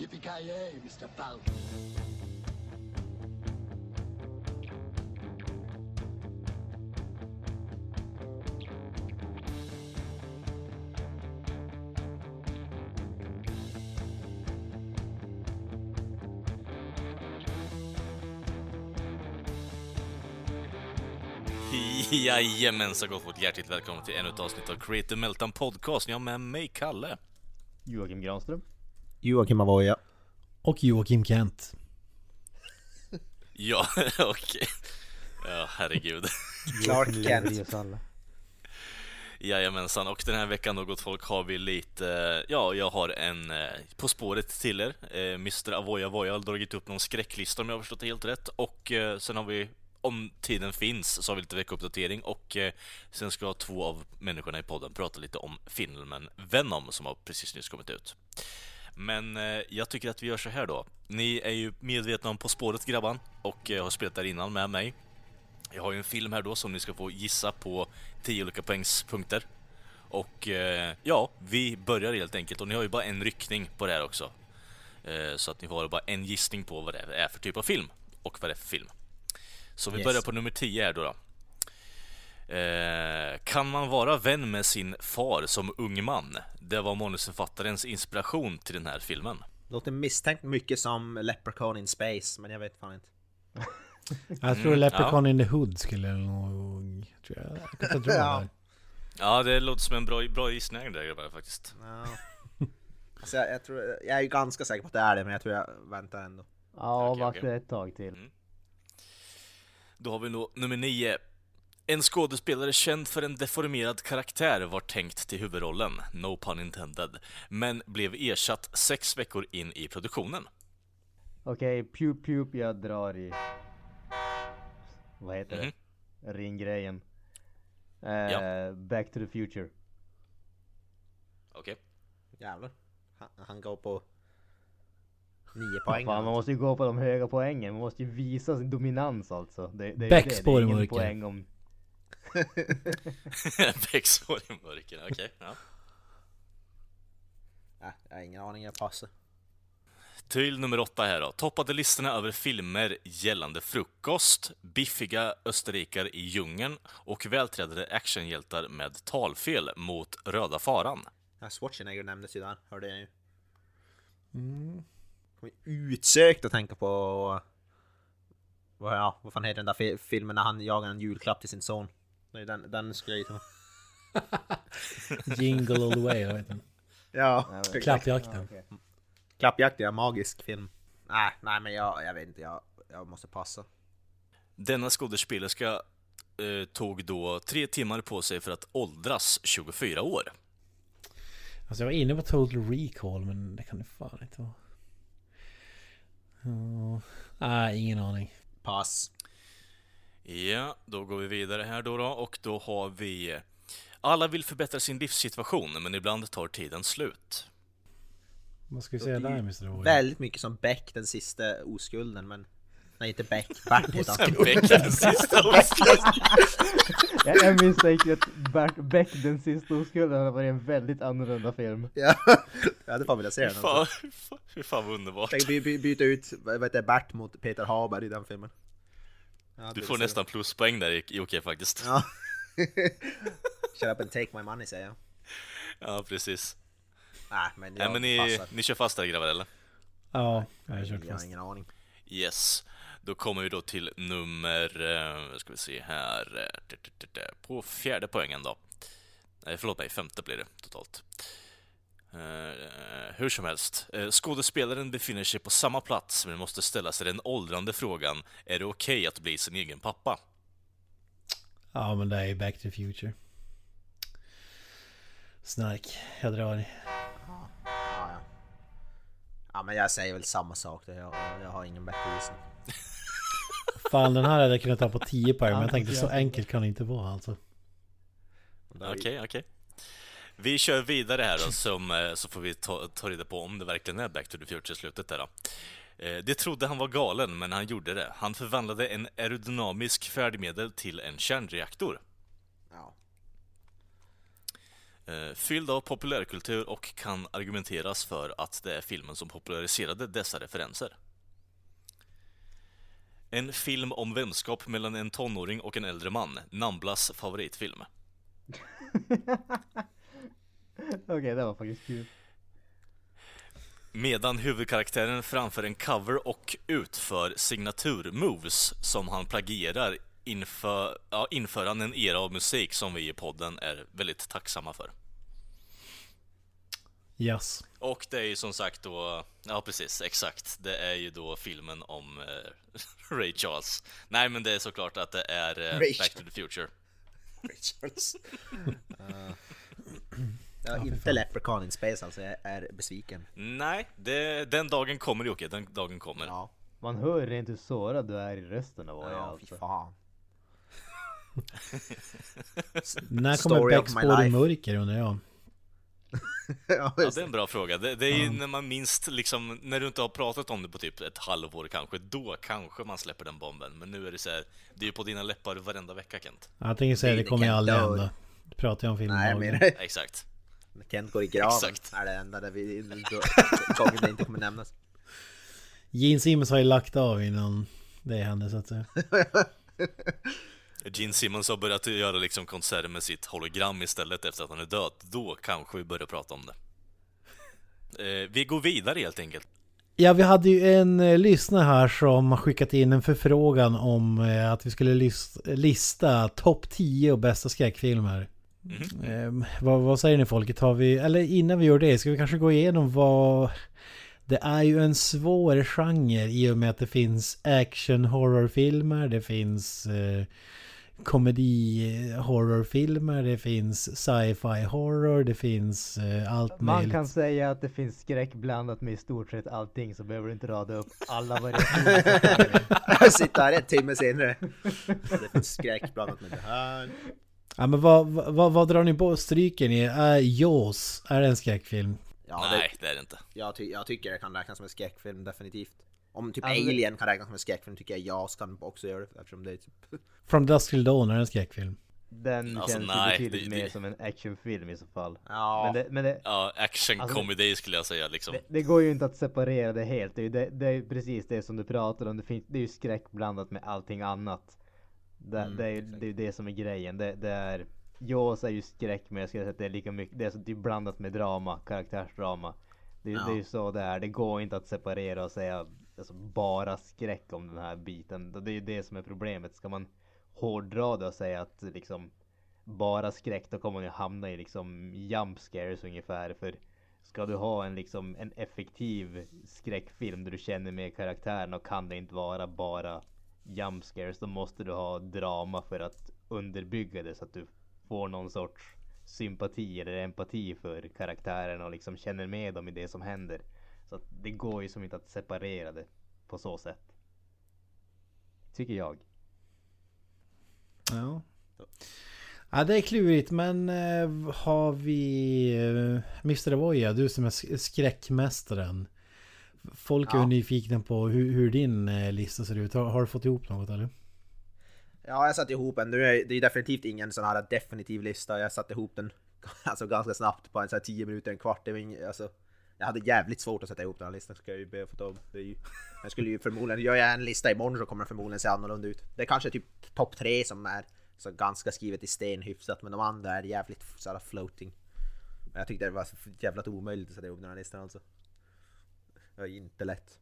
Yippee-ki-yay, Mr. Falcon. Jajamensan gott folk, hjärtligt välkomna till ännu ett avsnitt av Creative Meltdown Podcast. Jag har med mig Kalle. Joakim Granström. Joakim Avoya. Och Joakim Kent. Ja, okej. Ja, herregud. Clark Kent. Jajamensan, och den här veckan då gott folk har vi lite, ja, jag har en eh, På spåret till er. Eh, Mr. Avoya Avoya har dragit upp någon skräcklista om jag har förstått det helt rätt. Och eh, sen har vi, om tiden finns, så har vi lite veckouppdatering. Och eh, sen ska två av människorna i podden prata lite om filmen Venom som har precis nyss kommit ut. Men eh, jag tycker att vi gör så här då. Ni är ju medvetna om På spåret grabban och eh, har spelat där innan med mig. Jag har ju en film här då som ni ska få gissa på 10 olika poängspunkter. Och eh, ja, vi börjar helt enkelt och ni har ju bara en ryckning på det här också. Eh, så att ni har bara en gissning på vad det är för typ av film och vad det är för film. Så vi Yes. börjar på nummer 10 här då. då. Eh, kan man vara vän med sin far som ung man? Det var manusförfattarens inspiration till den här filmen. Låter misstänkt mycket som Leprechaun in Space, men jag vet fan inte. Jag tror Mm, Leprechaun in the Hood skulle nog... Tror jag. jag kan tro Ja. det. Ja, det låter som en bra, bra gissning där grabbar faktiskt. Ja. alltså, jag, jag, tror, jag är ju ganska säker på att det är det, men jag tror jag väntar ändå. Ja, vart det ett tag till. Då har vi nå nummer 9. En skådespelare känd för en deformerad karaktär var tänkt till huvudrollen, no pun intended, men blev ersatt sex veckor in i produktionen. Okej, pup pup jag drar i... Vad heter Mhm. det? Ringgrejen. Eh, Ja. Back to the future. Okej. Jävlar. Han, han går på nio poäng. Fan, man måste ju gå på de höga poängen. Man måste ju visa sin dominans alltså. Det, det Backspår det. det är ingen poäng om... Bäcksår i mörken, okej. ja. Nej, jag har ingen aning, jag passar. Till nummer 8 här då. Toppade listorna över filmer gällande frukost, biffiga österrikare i djungeln och vältränade actionhjältar med talfel mot röda faran. Ja, Schwarzenegger nämndes ju där, hörde jag ju. Mm. Utsökt att tänka på... Vad, ja, vad fan heter den där fi- filmen när han jagar en julklapp till sin son? Nej, den, den skulle jag gissa på. Jingle all the way, jag vet inte. Ja, Klappjakten. okej. Klappjakt är magisk film. Nej, nej men jag, jag vet inte, jag, jag måste passa. Denna skådespelerska eh, tog då tre timmar på sig för att åldras 24 år. Alltså jag var inne på Total Recall, men det kan det fan inte vara. Ja. Nej, ingen aning. Pass. Ja, då går vi vidare här då, då och då har vi alla vill förbättra sin livssituation, men ibland tar tiden slut. Vad ska vi säga där, Mr. Owen? Väldigt mycket som Beck, den sista oskulden, men... Nej, inte Beck, Bert heter han. Beck, den sista oskulden. Jag, jag misstänker att Bert Beck, den sista oskulden, hade varit en väldigt annorlunda film. Ja, jag hade fan velat se den. fan, fan, fan vad underbart. Tänk by, by, byta ut vad heter Bert mot Peter Haber i den filmen. Hade Du får se nästan pluspoäng där Jocke faktiskt. den. Ja. Shut up and take my money säger jag. Ja, precis. Nej, men Nej jag men ni, passar. ni kör fast där grabbar eller? Ja, jag har kört Jag har fast. ingen aning. Yes. Då kommer vi då till nummer, eh, ska vi se här, eh, på fjärde poängen då. Nej, förlåt mig, femte blir det totalt. Eh, hur som helst, eh, skådespelaren befinner sig på samma plats men måste ställa sig den åldrande frågan, är det okej att bli sin egen pappa? Ja, men det är ju Back to the Future. Snark, jag drar. Ja, ja. ja, men jag säger väl samma sak. då. Jag, jag har ingen bättre gissning. Fan, den här hade jag kunnat ta på 10 poäng, men jag tänkte så enkelt kan det inte vara alltså. Okej, okej. Vi kör vidare här då, som, eh, så får vi ta, ta reda på om det verkligen är Back to the Future i slutet där då. Eh, Det trodde han var galen, men han gjorde det. Han förvandlade en aerodynamisk färdmedel till en kärnreaktor. Ja. Eh, Fylld av populärkultur och kan argumenteras för att det är filmen som populariserade dessa referenser. En film om vänskap mellan en tonåring och en äldre man, Namblas favoritfilm. Okej, det var faktiskt kul. Medan huvudkaraktären framför en cover och utför signaturmoves som han plagierar inför, ja, inför han en era av musik som vi i podden är väldigt tacksamma för. Yes. Och det är ju som sagt då, ja precis, exakt. Det är ju då filmen om eh, Ray Charles. Nej men det är såklart att det är eh, Ray Back to the Future. Richards. uh, ja, inte Leprechaun in Space alltså, jag är besviken. Nej, det, den dagen kommer Jocke, den dagen kommer. Ja, Man hör rent hur sårad du är i rösten av Oja ja fy alltså. fan. När kommer Story of Becks my spår i mörker undrar jag? ja, Ja, det är en bra fråga. Det, det är ju när man minst liksom, när du inte har pratat om det på typ ett halvår kanske, då kanske man släpper den bomben. Men nu är det så här, det är ju på dina läppar varenda vecka Kent. Jag tänker säga det Det kommer ju aldrig hända. Pratar jag om filmen Nej, men Exakt. Kent går i graven Exakt. är det enda där vi, gången det inte kommer nämnas. Gene Simmons har ju lagt av innan det hände så att säga. Gene Simmons har börjat göra liksom konserter med sitt hologram istället efter att han är död. Då kanske vi börjar prata om det. Eh, vi går vidare helt enkelt. Ja, vi hade ju en eh, lyssnare här som har skickat in en förfrågan om eh, att vi skulle list, lista topp 10 och bästa skräckfilmer. Mhm. Eh, vad, vad säger ni folket? Har vi, eller innan vi gör det, ska vi kanske gå igenom vad... Det är ju en svår genre i och med att det finns action horrorfilmer, det finns eh, komedi horrorfilmer, det finns sci-fi horror, det finns eh, allt Man möjligt. kan säga att det finns skräck blandat med i stort sett allting så behöver du inte rada upp alla variationer. Jag sitter här en timme senare. Det finns skräck blandat med det här. Ja men vad, vad, vad drar ni på? Stryker ni? Är Jaws, är det en skräckfilm? Ja, Nej, det är det inte. Jag, ty jag tycker det kan räknas som en skräckfilm definitivt. Om typ Alltså Alien kan räknas som en skräckfilm tycker jag Jaws kan också göra det eftersom det är typ... From Dusk Till Dawn är det en skräckfilm. Den Alltså, känns nej, ju betydligt det- mer det- som en actionfilm i så fall. Ja, Men, det, men det, Ja, action Alltså- comedy skulle jag säga liksom. det, det går ju inte att separera det helt. Det är ju det, det är precis det som du pratar om. Det, finns, det är ju skräck blandat med allting annat. Det, Mm, det är ju det, är det som är grejen. Det, det är Jaws är ju skräck men jag skulle säga att det är lika mycket, det är så typ blandat med drama, karaktärsdrama. Det, Ja. det är ju så det är. Det går inte att separera och säga alltså, bara skräck om den här biten. Det är ju det som är problemet. Ska man hårdra det och säga att liksom bara skräck då kommer man ju hamna i liksom jump scares ungefär. För ska du ha en liksom en effektiv skräckfilm där du känner med karaktären och kan det inte vara bara jump scares då måste du ha drama för att underbygga det så att du får någon sorts sympati eller empati för karaktären och liksom känner med dem i det som händer. Så att det går ju som inte att separera det på så sätt. Tycker jag. Ja. Ja det är klurigt men eh, har vi eh, Mr. Avoya, du som är skräckmästaren. Folk är ju nyfikna på hur, hur din eh, lista ser ut. Har, har du fått ihop något eller? ja jag satte ihop en. Det är, det är definitivt ingen sån här definitiv lista. Jag satte ihop den alltså ganska snabbt på en sån här 10 minuter, en kvart. Det var ing, alltså, jag hade jävligt svårt att sätta ihop den här listan. Ska jag ju be att få ta Jag skulle ju förmodligen, gör jag en lista imorgon så kommer den förmodligen se annorlunda ut. Det är kanske typ topp tre som är så ganska skrivet i sten hyfsat, men de andra är jävligt såhär floating. Men jag tyckte det var jävla omöjligt att sätta ihop den här listan alltså. Det var inte lätt.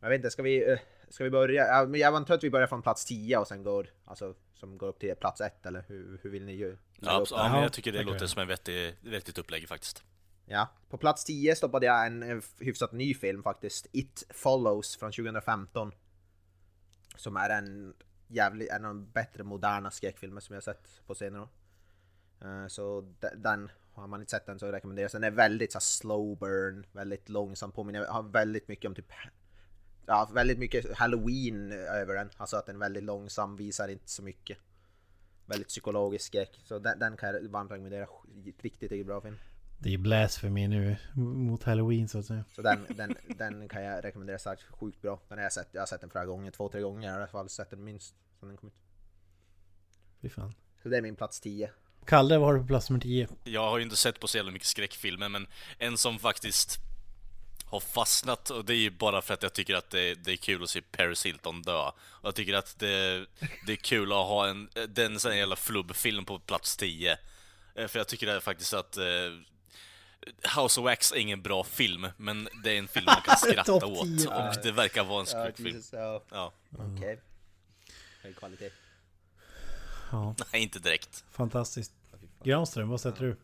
Jag vet inte, ska vi, eh, ska vi börja? Jag antar att vi börjar från plats 10 och sen går, alltså, som går upp till plats 1 eller hur, hur vill ni göra? Ja, ja, men jag tycker det låter som ett vettig, vettigt upplägg faktiskt. Ja, på plats 10 stoppade jag en hyfsat ny film faktiskt. It Follows från 2015. Som är en jävligt, en av de bättre moderna skräckfilmer som jag sett på senare år. Eh, Så de- den, har man inte sett den så rekommenderas den. Den är väldigt så här, slow burn, väldigt långsam påminner, har väldigt mycket om typ Ja, väldigt mycket halloween över den. Alltså att den är väldigt långsam, visar inte så mycket. Väldigt psykologisk skräck. Så den, den kan jag varmt rekommendera. Riktigt, bra film. Det är blasphemy nu mot halloween så att säga. Så den, den, den kan jag rekommendera starkt, sjukt bra. Den har jag sett, jag har sett den flera gånger, två, tre gånger i alla fall. Sett den minst sen den kom ut. Fy fan. Så det är min plats 10. Kalle, vad har du på plats nummer 10? Jag har ju inte sett på så jävla mycket skräckfilmer, men en som faktiskt har fastnat och det är ju bara för att jag tycker att det, det är kul att se Paris Hilton dö. Och jag tycker att det, det är kul att ha en, den sån jävla flubbfilm på plats 10. Eh, För jag tycker det är faktiskt att eh, House of Wax är ingen bra film, men det är en film man kan skratta åt 10. och det verkar vara en Ja, skräckfilm. Jesus, ja. Ja, Okej. Hög kvalitet. Ja, nej inte direkt. fantastiskt. Granström, vad sätter du?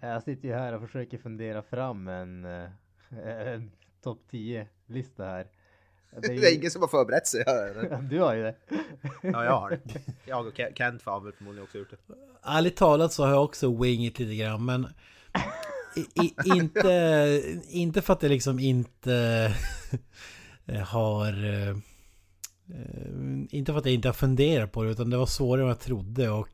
Jag sitter ju här och försöker fundera fram en, eh, en topp 10 lista här. Det är Det är ju, ingen som har förberett sig. Du har ju det. Ja, jag har det. Jag och Ke- Kent har väl förmodligen också gjort det. Ärligt talat så har jag också wingit lite grann men i, i, inte, inte för att det liksom inte har eh, eh, inte för att jag inte har funderat på det utan det var svårare än jag trodde och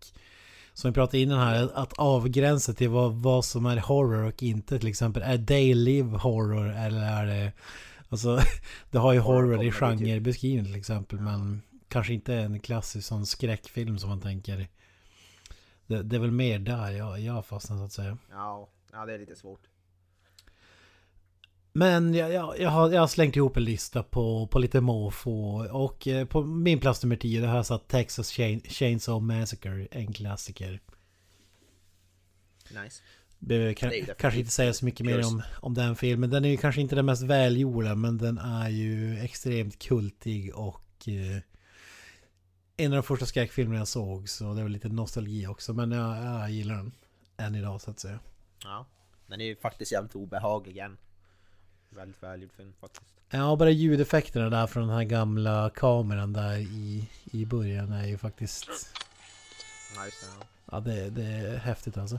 som vi pratade innan här att avgränsa till vad, vad som är horror och inte till exempel är Day horror eller är det Alltså det har ju horror i typ. genrebeskrivning till exempel men kanske inte en klassisk sån skräckfilm som man tänker det, det är väl mer där jag, jag har fastnat så att säga. Ja, ja, det är lite svårt. Men jag, jag, jag, har, jag har slängt ihop en lista på, på lite måfå och eh, på min plats nummer 10 det har jag satt Texas Chain, Chainsaw Massacre, en klassiker. Nice. Behöver kan, kanske inte säga så mycket mer om, om den filmen. Den är ju kanske inte den mest välgjorda men den är ju extremt kultig och eh, en av de första skräckfilmerna jag såg så det var lite nostalgi också men jag, jag gillar den än idag så att säga. Ja. Den är ju faktiskt jävligt obehaglig igen. Väldigt välgjord film faktiskt. Ja, bara ljudeffekterna där från den här gamla kameran där i, i början är ju faktiskt... Nice, ja. Ja, det, det är häftigt alltså.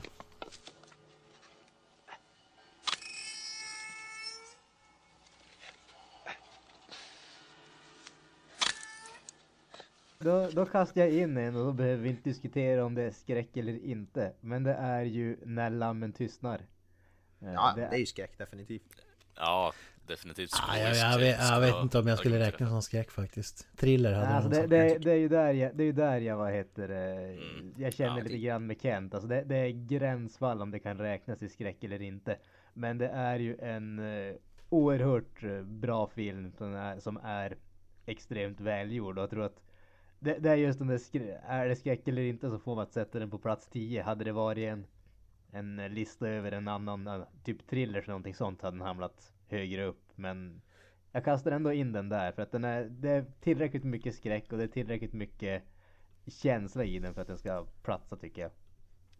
Då, då kastar jag in en och då behöver vi inte diskutera om det är skräck eller inte. Men det är ju När lammen tystnar. Eh, Ja, det det är ju skräck definitivt. Ja, definitivt. Ah, jag, jag, vet, jag vet inte om jag skulle räkna som skräck faktiskt. Thriller hade alltså jag det, det, det, är ju där jag, det är ju där jag, vad heter det, Mm. jag känner Ja, lite det- grann med Kent. Alltså det, det är gränsfall om det kan räknas till skräck eller inte. Men det är ju en eh, oerhört eh, bra film som är, som är extremt välgjord. Och jag tror att det, det är just den där, skrä- är det skräck eller inte så får man att sätta den på plats 10. Hade det varit en, en lista över en annan, eh, typ thriller eller någonting sånt hade den hamnat högre upp. Men jag kastar ändå in den där för att den är, det är tillräckligt mycket skräck och det är tillräckligt mycket känsla i den för att den ska platsa tycker jag.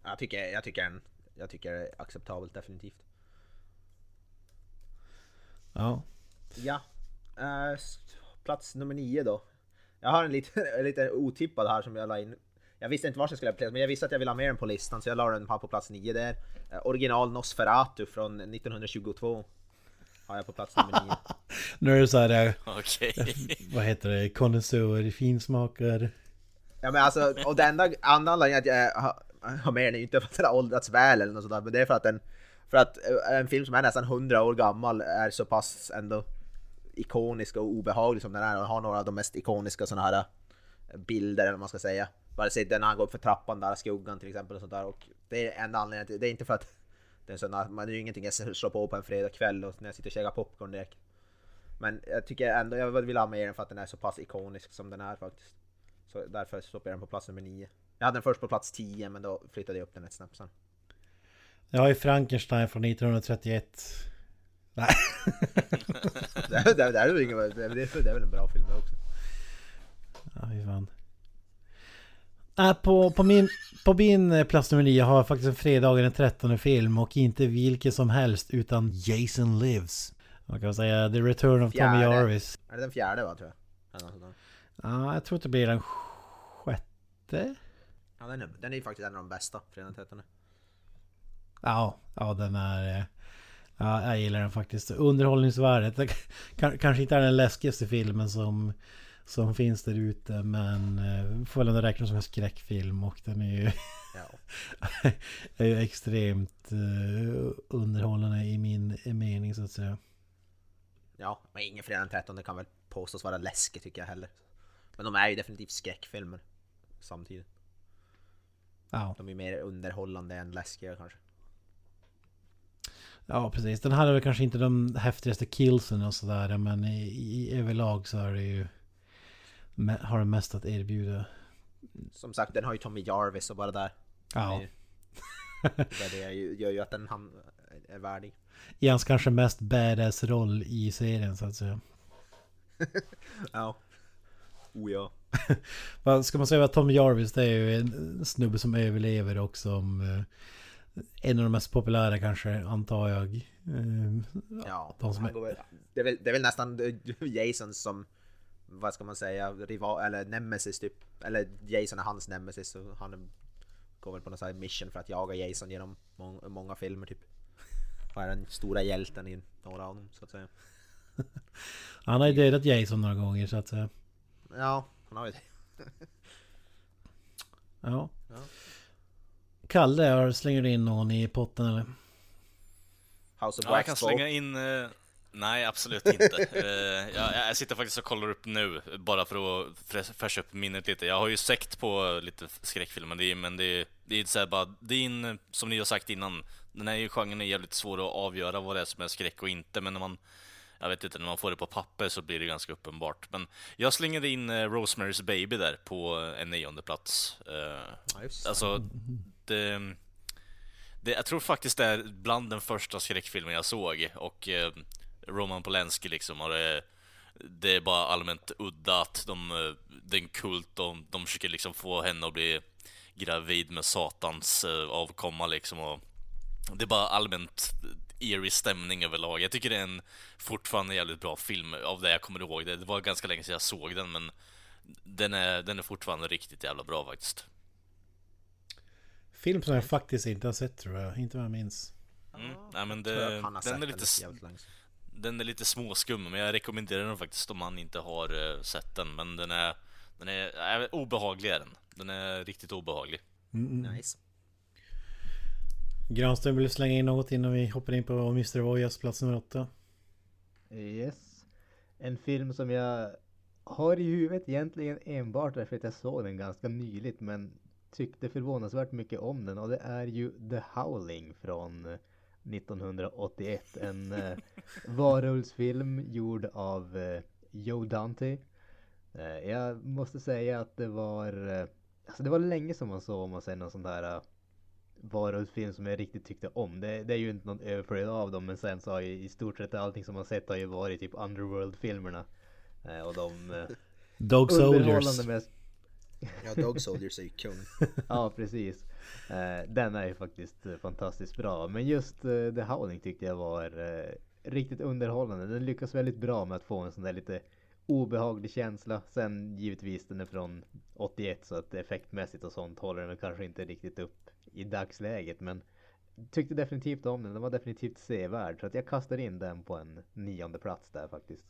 Jag tycker, jag tycker, en, jag tycker det är acceptabelt definitivt. Ja. Ja. s- plats nummer nio då. Jag har en lite, lite otippad här som jag la in. Jag visste inte var jag skulle placera men jag visste att jag ville ha med den på listan så jag la den här på plats nio där. Eh, original Nosferatu från 1922. Har jag på plats nummer nio. Nu är det så här, eh, Okej. vad heter det, kondensör, finsmakare. Ja men alltså, och det enda andra anledningen att jag har, har med den är ju inte för att den har åldrats väl eller något sånt där, men det är för att den för att eh, en film som är nästan 100 år gammal är så pass ändå ikonisk och obehaglig som den är och har några av de mest ikoniska sådana här bilder eller vad man ska säga. Bara se den när han går upp för trappan där, skuggan till exempel och sånt där och det är en anledning till, det är inte för att det är här, man det är ju ingenting jag slår på på en fredagkväll och när jag sitter och käkar popcorn direkt. Men jag tycker ändå, jag vill ha med den för att den är så pass ikonisk som den är faktiskt. Så därför stoppar jag den på plats nummer 9. Jag hade den först på plats 10 men då flyttade jag upp den ett snäpp sen. Jag har ju Frankenstein från 1931. Nej. det, det, det, är väl ingen- det, är väl en bra film också. Ja, fy fan. Äh, på, på, min, på min eh, plats nummer 9 har jag faktiskt en fredagen den 13 film och inte vilken som helst utan Jason Lives. Man kan säga The Return of Tommy Fjärde. Jarvis. Är det den fjärde va tror jag? Ja, jag tror att det blir den sjätte. Ja den är, den är faktiskt en av de bästa, fredag den 13. Ja, ja den är... eh, Ja, jag gillar den faktiskt. Underhållningsvärdet. Kanske inte är den läskigaste filmen som, som finns där ute. Men eh, får väl ändå räkna som en skräckfilm. Och den är ju, Ja. är ju extremt eh, underhållande i min mening så att säga. ja, men ingen fredag den 13 kan väl påstås vara läskig tycker jag heller. Men de är ju definitivt skräckfilmer samtidigt. Ja. De är mer underhållande än läskiga kanske. ja, precis. Den hade väl kanske inte de häftigaste killsen och sådär. Men i, i överlag så är det ju... Har mest att erbjuda. Som sagt, den har ju Tommy Jarvis och bara där. Ja. Det, ju- gör ju att den han är värdig. I hans kanske mest badass roll i serien så att säga. Ja. Oh ja. Ska man säga att Tom Jarvis det är ju en snubbe som överlever och som eh, en av de mest populära kanske antar jag. Eh, Ja, De som är- det, är väl, det är väl nästan Jason som, vad ska man säga, rival, eller nemesis typ. Eller Jason är hans nemesis så han går väl på någon sån här mission för att jaga Jason genom mång, många filmer typ. Och är den stora hjälten i några av dem så att säga. han har ju dödat Jason några gånger så att säga. Ja, han har ju det. Ja. Ja. Kalle, har- slänger du in någon i potten eller? House of Ja, jag kan slänga 2. in... eh, nej, absolut inte. Eh, jag, sitter faktiskt och kollar upp nu, bara för att fräs- fräscha upp minnet lite. Jag har ju sett på lite skräckfilmer, men det är, det är så här bara... Det är en, som ni har sagt innan, den här genren är jävligt svår att avgöra vad det är som är skräck och inte, men när man... Jag vet inte, när man får det på papper så blir det ganska uppenbart. Men jag slängde in eh, Rosemary's Baby där på en nionde plats. Eh. Alltså, det, det, jag tror faktiskt det är bland den första skräckfilmen jag såg och Roman Polanski liksom och det, det är bara allmänt udda att de, det är en kult de, de försöker liksom få henne att bli gravid med satans eh, avkomma liksom och det är bara allmänt eerie stämning överlag. Jag tycker det är en fortfarande jävligt bra film av det jag kommer ihåg. Det, det var ganska länge sedan jag såg den men den är, den är fortfarande riktigt jävla bra faktiskt. Film som jag faktiskt inte har sett tror jag. Inte vad jag minns. Mm. Nej men det, den, är lite, den är lite småskum, men jag rekommenderar den faktiskt om man inte har eh, sett den. Men den är, den är äh, obehaglig är den. Den är riktigt obehaglig. Nice. Granström vill du slänga in något innan vi hoppar in på Mr. Voyas plats nummer åtta? Yes. En film som jag har i huvudet egentligen enbart därför att jag såg den ganska nyligt men tyckte förvånansvärt mycket om den och det är ju The Howling från 1981. En eh, varulvsfilm gjord av eh, Joe Dante. Eh, jag måste säga att det var, eh, alltså det var länge som man såg om man säger någon sån där eh, varulvsfilm som jag riktigt tyckte om. Det, det är ju inte någon överflöd av dem men sen så har ju i stort sett allting som man sett har ju varit typ Underworld-filmerna. Eh, och de eh, Dog Soldiers. med Ja, Dog Soldiers är ju kung. Ja precis. Eh, den är ju faktiskt eh, fantastiskt bra. Men just eh, The Howling tyckte jag var riktigt underhållande. Den lyckas väldigt bra med att få en sån där lite obehaglig känsla. Sen givetvis den är från 81 så att effektmässigt och sånt håller den väl kanske inte riktigt upp i dagsläget. Men tyckte definitivt om den. Den var definitivt sevärd. Så att jag kastar in den på en nionde plats där faktiskt.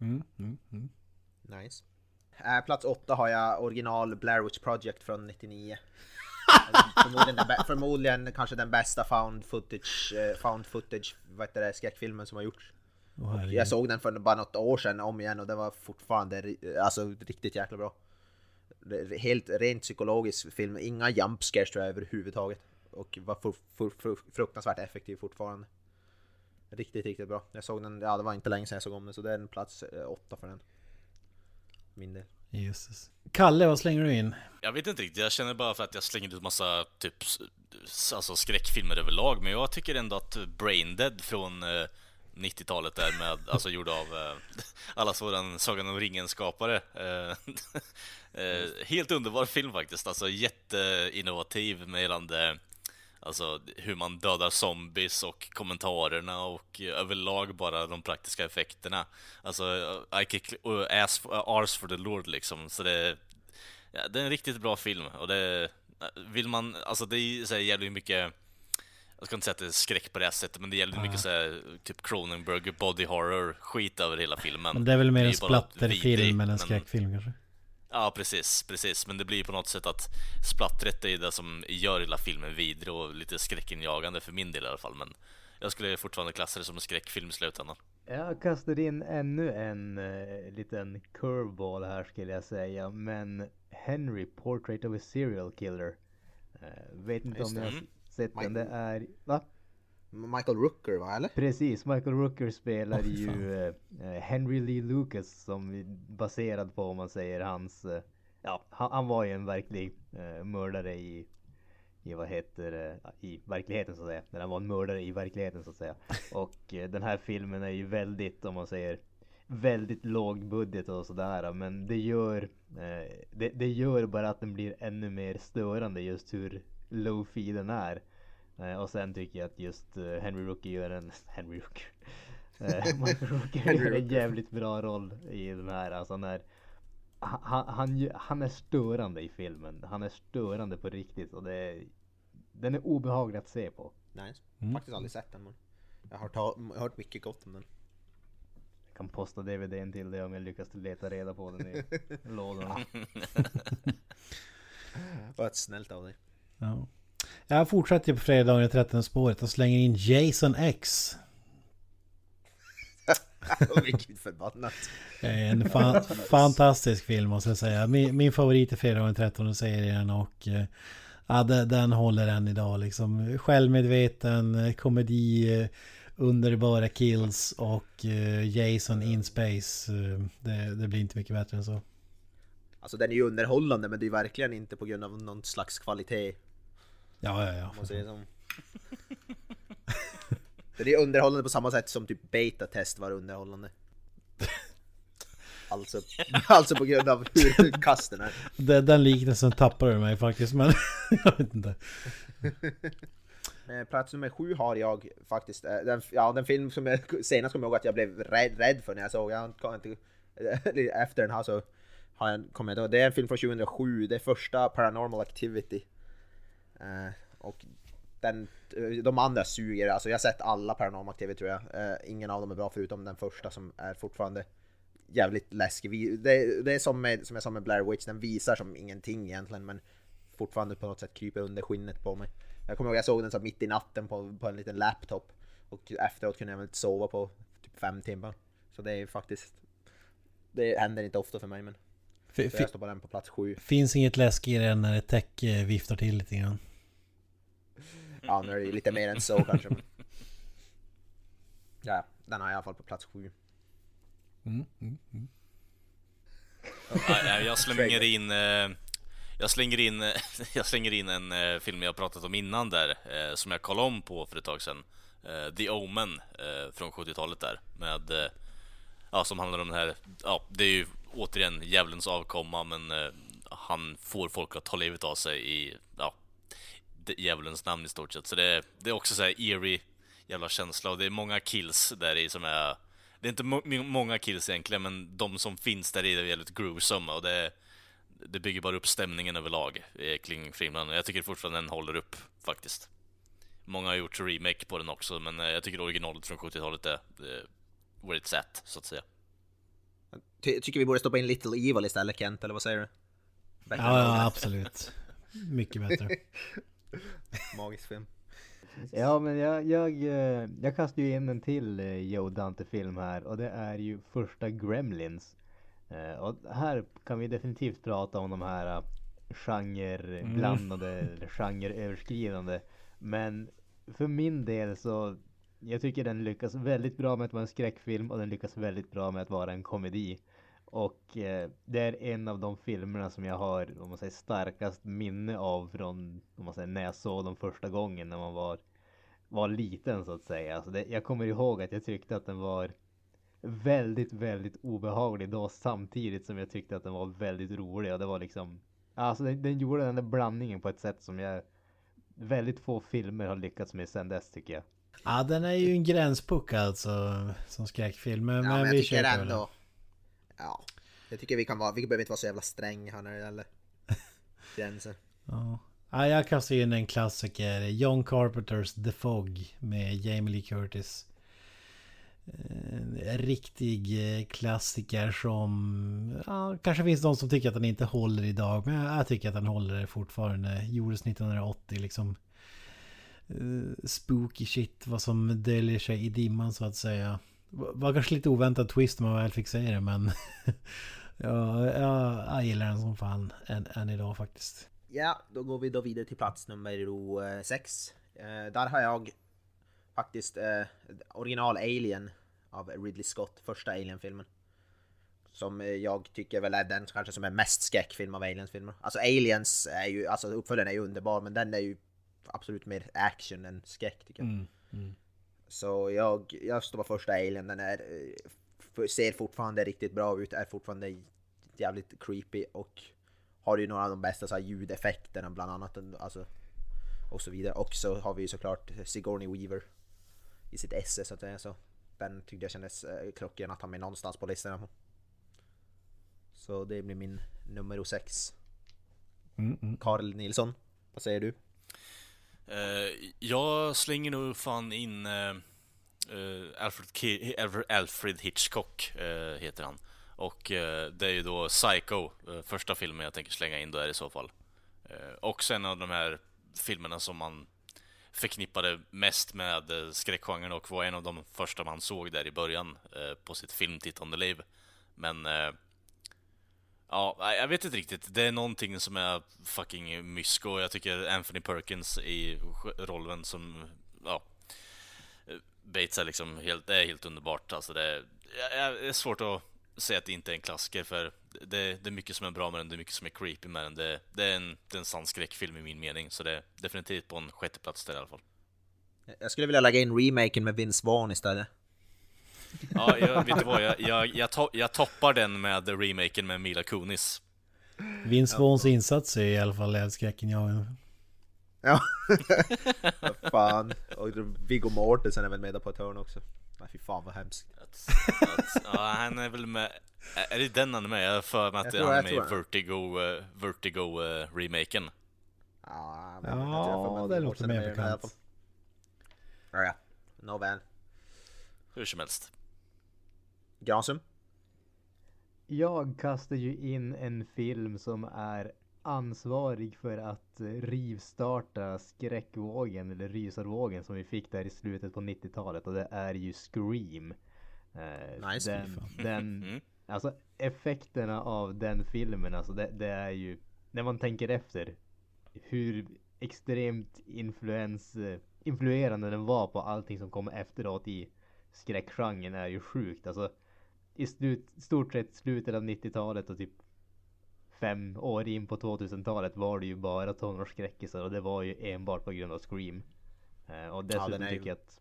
Mm, mm, mm. Nice. Eh, plats åtta har jag original Blair Witch Project från 99. förmodligen, den, bä- förmodligen kanske den bästa found footage, eh, found footage vad heter det, skräckfilmen som har gjorts. Herregud. Jag såg den för bara något år sedan om igen och den var fortfarande ri- alltså, riktigt jäkla bra. Helt rent psykologisk film, inga jump scares tror jag överhuvudtaget. Och var fu- fu- fu- fruktansvärt effektiv fortfarande. Riktigt, riktigt bra. Jag såg den, ja det var inte länge sedan jag såg om den så det är en plats eh, åtta för den. Min del. Jesus. Kalle, vad slänger du in? Jag vet inte riktigt, jag känner bara för att jag slänger ut massa typ alltså skräckfilmer överlag, men jag tycker ändå att Braindead från eh, 90-talet där med, alltså gjord av eh, allas våran Sagan om ringen-skapare. Eh, eh, helt underbar film faktiskt, alltså jätteinnovativ med gällande Alltså hur man dödar zombies och kommentarerna och överlag bara de praktiska effekterna. Alltså, I kick och ass for, arse for the Lord liksom. Så det, ja, det är en riktigt bra film och det vill man, alltså det är så här jävligt mycket jag ska inte säga att det är skräck på det här sättet, men det är jävligt mycket så här, typ Cronenberg body horror skit över hela filmen. Men det är väl mer en splatterfilm än en skräckfilm kanske? Ja, precis, precis. Men det blir på något sätt att splattret är det som gör hela filmen vidrig och lite skräckinjagande för min del i alla fall. Men jag skulle fortfarande klassa det som en skräckfilm i slutändan. Jag kastar in ännu en uh, liten curveball här skulle jag säga. Men Henry, Portrait of a Serial Killer. Uh, vet inte Just om ni har sett den. Det är... Va? Michael Rooker va, eller? Precis, Michael Rooker spelar ju eh, eh, Henry Lee Lucas som baserad på om man säger hans eh, Ja, han, han var ju en verklig eh, mördare i i vad heter det, i verkligheten så att säga. När han var en mördare i verkligheten så att säga. Och eh, den här filmen är ju väldigt, om man säger väldigt låg budget och sådär. Men det gör, eh, det, det gör bara att den blir ännu mer störande just hur low-fi den är. Eh, och sen tycker jag att just eh, Henry Rooker gör en, Henry Rooker. Eh, Michael Rooker Henry gör en jävligt bra roll i den här. Alltså när han, han, han är störande i filmen. Han är störande på riktigt och det är, den är obehaglig att se på. Nice. Mm. Faktiskt aldrig sett den men jag har hört, jag har hört mycket gott om den. Jag kan posta DVDn till dig om jag lyckas leta reda på den i lådorna. Vad snällt av dig. Ja. Jag fortsätter på fredagen i 13 spåret och slänger in Jason X. Vilket förbannat. En fa fantastisk film måste jag säga. Min, min favorit är fredagen den 13 serien och eh, ja, den, håller än idag liksom. Självmedveten, eh, komedi, eh, underbara kills och Jason in space. Det, det blir inte mycket bättre än så. Alltså den är ju underhållande men det är verkligen inte på grund av någon slags kvalitet. Ja, ja, ja. Om man säger så. Det är underhållande på samma sätt som typ beta-test var underhållande. Alltså, alltså på grund av hur kass den är. Den, den liknelsen tappade mig faktiskt men jag vet inte. Eh, Plats nummer sju har jag faktiskt, eh, den, ja den film som jag senast kommer ihåg att jag blev rädd, rädd för när jag såg, jag kan inte, efter den här så har jag kommit ihåg, det är en film från 2007, det är första Paranormal Activity. Eh, och den, eh, de andra suger, alltså jag har sett alla Paranormal Activity tror jag, eh, ingen av dem är bra förutom den första som är fortfarande jävligt läskig. Det, det är som, med, som jag sa med Blair Witch, den visar som ingenting egentligen men fortfarande på något sätt kryper under skinnet på mig. Jag kommer ihåg jag såg den så mitt i natten på, på en liten laptop och efteråt kunde jag väl inte sova på typ fem timmar. Så det är faktiskt det händer inte ofta för mig men F- jag står på den på plats sju. finns inget läskigare än när ett täcke viftar till lite grann. Ja nu är det ju lite mer än så kanske. Men... Ja, den har jag i alla fall på plats sju. Mm, mm, mm. Nej, nej, jag slänger in... eh, Jag slänger in, jag slänger in en eh, film jag pratat om innan där, eh, som jag kollade om på för ett tag sedan. Eh, The Omen eh, från 70-talet där, med... eh, Ja, som handlar om den här... Ja, det är ju återigen djävulens avkomma, men eh, han får folk att ta livet av sig i... Ja, djävulens namn i stort sett. Så det, är- det är också så här eerie jävla känsla och det är många kills där i som är... Det är inte må många kills egentligen, men de som finns där i är väldigt gruesome och det, det bygger bara upp stämningen överlag eh, kring filmen. Jag tycker fortfarande den håller upp faktiskt. Många har gjort remake på den också, men eh, jag tycker originalet från 70-talet är eh, where it's at, så att säga. Ty tycker vi borde stoppa in Little Evil istället Kent, eller vad säger du? Back Ja, ja, absolut. Mycket bättre. Magisk film. Ja men jag, jag, eh, jag kastar ju in en till eh, Joe Dante-film här och det är ju första Gremlins. Eh, Och här kan vi definitivt prata om de här genreblandade, eller genreöverskridande. Men för min del så jag tycker den lyckas väldigt bra med att vara en skräckfilm och den lyckas väldigt bra med att vara en komedi. Och eh, det är en av de filmerna som jag har, om man säger starkast minne av från, om man säger när jag såg dem första gången när man var, var liten så att säga. Alltså det, jag kommer ihåg att jag tyckte att den var väldigt, väldigt obehaglig då samtidigt som jag tyckte att den var väldigt rolig och det var liksom, alltså den, den gjorde den där blandningen på ett sätt som jag väldigt få filmer har lyckats med sen dess tycker jag. Ja, den är ju en gränspuck alltså som skräckfilm. Men, Ja, men jag vi tycker ändå... Ja, jag tycker vi kan vara, vi behöver inte vara så jävla sträng här när det gäller gränser. Ja. Ja, jag kastar in en klassiker. John Carpenters The Fog med Jamie Lee Curtis. En riktig eh, klassiker som... Ja, kanske finns de som tycker att den inte håller idag. Men jag tycker att den håller fortfarande. Gjordes 1980 liksom. eh, spooky shit, vad som döljer sig i dimman så att säga. Var kanske lite oväntad twist när man väl fick se det men ja, ja, jag gillar den som fan än, än idag faktiskt. Ja, då går vi då vidare till plats nummer 6. Eh, där har jag faktiskt eh, original Alien av Ridley Scott, första Alien-filmen. Som eh, jag tycker väl är den kanske som är mest skräckfilm av Aliens-filmer. Alltså Aliens är ju, alltså uppföljaren är ju underbar men den är ju absolut mer action än skräck tycker jag. Mm, mm. Så jag, jag står på första Alien, den är, eh, ser fortfarande riktigt bra ut, är fortfarande jävligt creepy och har ju några av de bästa så här, ljudeffekterna bland annat. Alltså, och så vidare. Och så har vi ju såklart Sigourney Weaver i sitt esse så att säga. Så den tyckte jag kändes eh, klockren att ha med någonstans på listan. Så det blir min nummer sex. Mm, mm. Karl Nilsson, vad säger du? Eh, jag slänger nog fan in eh, eh Alfred, Ki- Alfred- Hitchcock, eh, heter han. Och eh, det är ju då Psycho, eh, första filmen jag tänker slänga in där i så fall. Eh, också en av de här filmerna som man förknippade mest med skräckgenren och var en av de första man såg där i början på sitt filmtittande liv. Men Ja, jag vet inte riktigt. Det är någonting som är fucking mysko. Jag tycker Anthony Perkins i rollen som, ja, Bates är liksom helt, det är helt underbart. Alltså det, är, det är svårt att säga att det inte är en klassiker för det, det är mycket som är bra med den, det är mycket som är creepy med den. Det, det är en, det är en sann skräckfilm i min mening, så det är definitivt på en sjätteplats där i alla fall. Jag skulle vilja lägga in remaken med Vince Vaughn istället. Ja, jag, vet du vad? Jag, jag, jag, to, jag toppar den med remaken med Mila Kunis. Vince Vaughns insats är i alla fall lädskräcken jag... Ja, Vad fan. Och Viggo Mortensen är väl med på ett hörn också. Nej fy fan vad hemskt. Att, att, ja, han är väl med... Är det den han är med? Jag för mig att han är med i. Vertigo, uh, Vertigo uh, remaken. Ja, men Ja, det låter mer bekant. Ja, ja. Nåväl. Hur som helst. Granström? Jag kastar ju in en film som är ansvarig för att rivstarta skräckvågen eller rysarvågen som vi fick där i slutet på 90-talet och det är ju Scream. Eh, Nice. Den, den, Mm. alltså effekterna av den filmen alltså det, det är ju när man tänker efter hur extremt influens, influerande den var på allting som kom efteråt i skräckgenren är ju sjukt. Alltså i slut, stort sett slutet av 90-talet och typ fem år in på 2000-talet var det ju bara tonårsskräckisar och det var ju enbart på grund av Scream. Eh, och dessutom ju- tycker jag att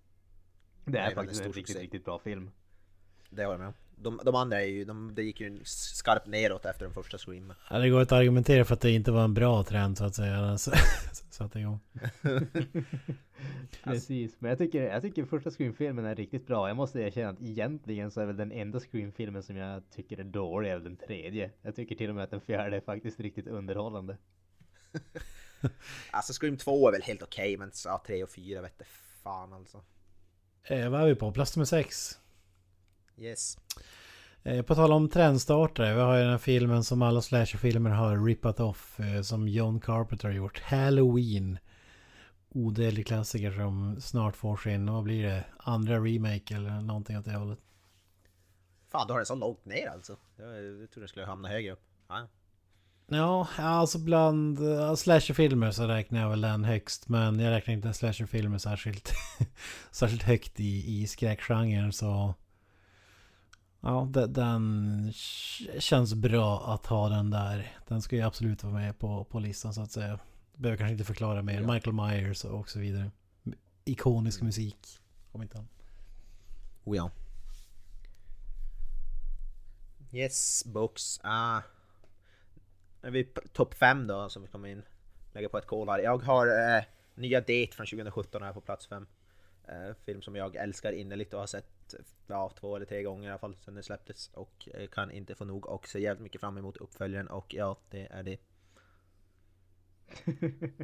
det är är faktiskt en riktigt, riktigt bra film. Det håller jag med. De, de andra är ju, de, det gick ju skarpt neråt efter den första Scream. Ja, det går att argumentera för att det inte var en bra trend så att säga. Så, så att det går. Precis, men jag tycker, jag tycker första Scream-filmen är riktigt bra. Jag måste erkänna att egentligen så är väl den enda Scream-filmen som jag tycker är dålig är den tredje. Jag tycker till och med att den fjärde är faktiskt riktigt underhållande. Alltså Scream 2 är väl helt okej men ja, 3 och 4 vet jag fan alltså. Eh, vad är vi på? Plats nummer sex. Yes. Eh, på tal om trendstartare. Vi har ju den här filmen som alla slasherfilmer har rippat off. Eh, som John Carpenter har gjort. Halloween. Odödlig klassiker som snart får sin, vad blir det? Andra remake eller någonting åt det hållet. Fan, du har den så långt ner alltså. Jag, jag trodde den skulle hamna högre upp. Ja. Ja, alltså bland uh, slasherfilmer så räknar jag väl den högst. Men jag räknar inte slasherfilmer särskilt, särskilt högt i, i skräckgenren så... Ja, de- den k- känns bra att ha den där. Den ska ju absolut vara med på, på listan så att säga. Behöver kanske inte förklara mer. Ja. Michael Myers och så vidare. Ikonisk musik. Om inte annat. Oh ja. Yes, box. Ah. Är vi topp 5 då som vi kommer in. Lägga på ett kol här. Jag har eh, nya Date från 2017 här på plats 5. Eh, film som jag älskar innerligt och har sett ja, två eller tre gånger i alla fall sedan den släpptes. Och eh, kan inte få nog och ser jävligt mycket fram emot uppföljaren och ja, det är det.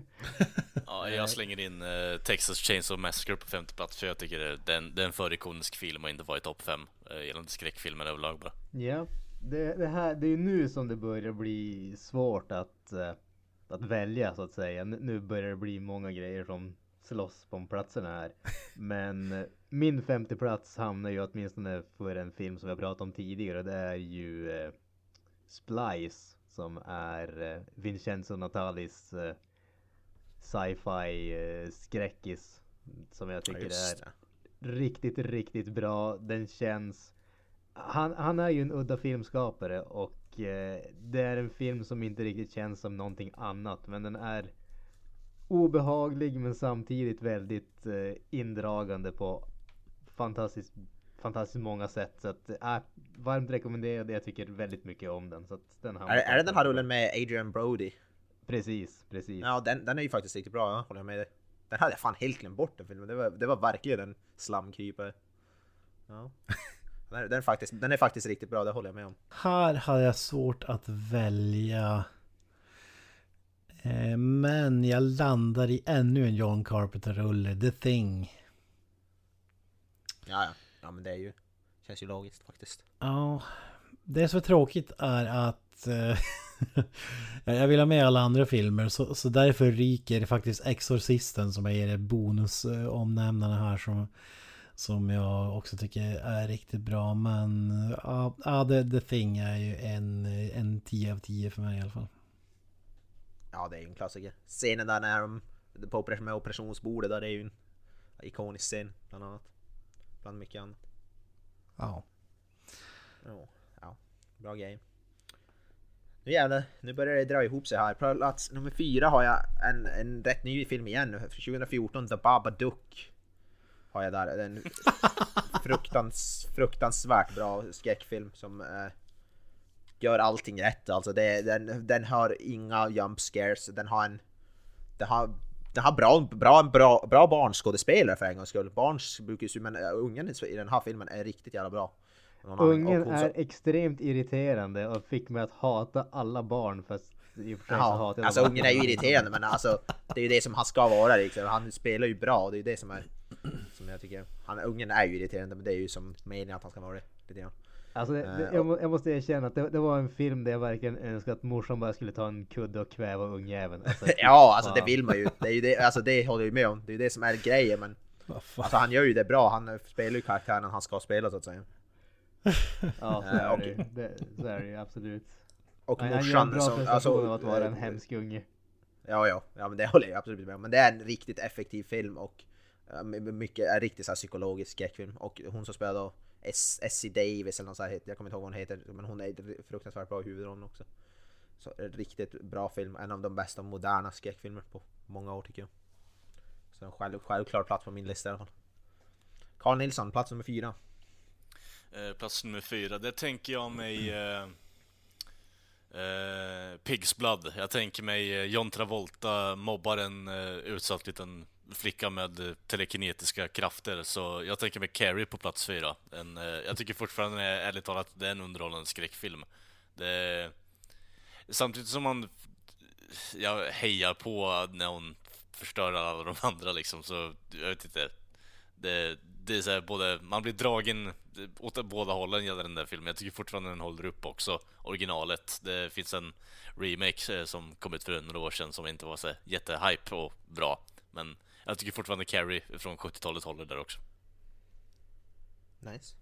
Ja, jag slänger in eh, Texas Chainsaw Massacre på femte plats för jag tycker det, det, är en, det är en för ikonisk film och inte vara i topp fem uh, gällande skräckfilmer överlag bara. Ja, det, det, här, det är ju nu som det börjar bli svårt att, eh, att välja så att säga. Nu- börjar det bli många grejer som slåss på platserna här. Men eh, min femte plats hamnar ju åtminstone för en film som jag pratat om tidigare. Det är ju eh, Splice som är eh, Vincenzo Natalis eh, sci-fi eh, skräckis. Som jag tycker är riktigt, riktigt bra. Den känns... Han, han är ju en udda filmskapare och eh, det är en film som inte riktigt känns som någonting annat. Men den är obehaglig men samtidigt väldigt eh, indragande på fantastiskt, fantastiskt många sätt. Så att, äh, varmt rekommenderad. Jag tycker väldigt mycket om den. Så att den Är, är det den här rullen med Adrian Brody? Precis, precis. Ja, den, den är ju faktiskt riktigt bra, ja, håller jag med dig. Den hade jag fan helt glömt bort den filmen. Det var, det var verkligen en slamkrypare. Ja. Den, är- den, är faktiskt, den är faktiskt riktigt bra, det håller jag med om. Här hade jag svårt att välja. Eh, Men jag landar i ännu en John Carpenter-rulle, The Thing. Ja, ja. Ja, men det är ju... Känns ju logiskt faktiskt. Ja, det som är tråkigt är att eh, jag vill ha med alla andra filmer så, så därför ryker faktiskt Exorcisten som jag ger bonusomnämnarna här som, som jag också tycker är riktigt bra. Men ja, ja the, the Thing är ju en, en 10 av 10 för mig i alla fall. Ja, det är ju en klassiker. Scenen där när de... På operation, med operationsbordet där, det är ju en ikonisk scen, bland annat. Bland mycket annat. Ja. Ja, ja. Bra grej. Nu jävlar, nu börjar det dra ihop sig här. På plats nummer fyra har jag en, en rätt ny film igen nu. 2014, The Babadook. Har jag där. En fruktans, fruktansvärt bra skräckfilm som eh, gör allting rätt. Alltså det, den, den har inga jump scares. Den har en... Den har, den har bra, bra, bra, bra barnskådespelare för en gångs skull. Barns brukar ju... Men äh, ungen i den här filmen är riktigt jävla bra. Ungen är extremt irriterande och fick mig att hata alla barn fast i och för sig så Ja, hatar jag alltså dem. ungen är ju irriterande men alltså det är ju det som han ska vara liksom. Han spelar ju bra och det är ju det som är som jag tycker. Han, ungen är ju irriterande men det är ju som meningen att han ska vara det. Lite grann. Alltså, det, Eh, det, jag, må, jag måste erkänna att det, det var en film där jag verkligen önskade att morsan bara skulle ta en kudde och kväva ungjäveln. Alltså, Ja, alltså det vill man ju. Det är ju det, alltså det håller jag ju med om. Det är ju det som är grejen men alltså han gör ju det bra. Han spelar ju karaktären han ska spela så att säga. Ja, så Eh, är och- det ju. Det, så är det ju absolut. Och Han, han gör en morsan bra som... Alltså, av att vara en eh, hemsk unge. Ja, ja, ja, men det håller jag absolut med om. Men det är en riktigt effektiv film och eh, mycket, är riktigt så här psykologisk skräckfilm. Och hon som spelar då Essie Davis eller något sånt, heter- jag kommer inte ihåg vad hon heter, men hon är fruktansvärt bra i huvudrollen också. Så eh, riktigt bra film, en av de bästa moderna skräckfilmer på många år tycker jag. Så en själv, självklar plats på min lista i alla fall. Carl Nilsson, plats nummer fyra. Eh, plats nummer fyra, det tänker jag mig... Eh, eh, Pigs Blood. Jag tänker mig eh, John Travolta mobbar en eh, utsatt liten flicka med eh, telekinetiska krafter. Så jag tänker mig Carrie på plats fyra. En, eh, jag tycker fortfarande, ärligt talat, det är en underhållande skräckfilm. Det, samtidigt som man... Jag hejar på när hon förstör alla de andra liksom, så jag vet inte. Det, det är så här, både, man blir dragen åt båda hållen gäller den där filmen. Jag tycker fortfarande den håller upp också, originalet. Det finns en remake eh, som kom ut för några år sedan som inte var så jättehype och bra. Men jag tycker fortfarande Carrie från 70-talet håller där också. Nice.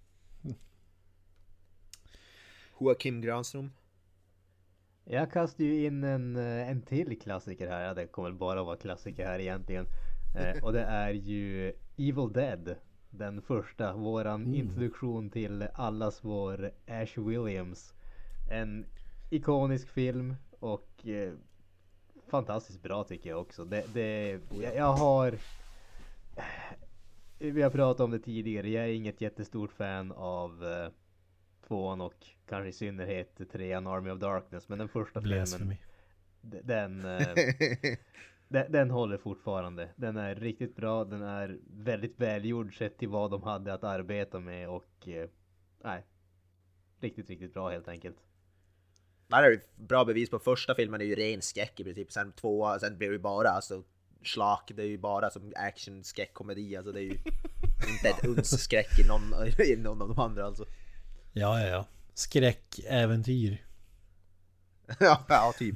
Joakim Granström. Jag kastar ju in en, eh, en till klassiker här. Ja, det kommer väl bara vara klassiker här egentligen. Eh, och det är ju Evil Dead. Den första, våran introduktion till allas vår Ash Williams. En ikonisk film och eh, fantastiskt bra tycker jag också. Det, det, jag, jag har... Vi har pratat om det tidigare. Jag är inget jättestort fan av eh, tvåan och kanske i synnerhet trean Army of Darkness. Men den första filmen, den, eh, den, den håller fortfarande. Den är riktigt bra. Den är väldigt välgjord sett till vad de hade att arbeta med och eh, nej. Riktigt, riktigt bra helt enkelt. Det här är ett bra bevis på första filmen är ju ren skräck i princip. Sen tvåa, sen blir det ju bara alltså slak. Det är ju bara som action skräckkomedi. Alltså det är ju inte ett uns skräck i någon, i någon av de andra alltså. Ja, ja, ja. Skräckäventyr. ja, ja, typ.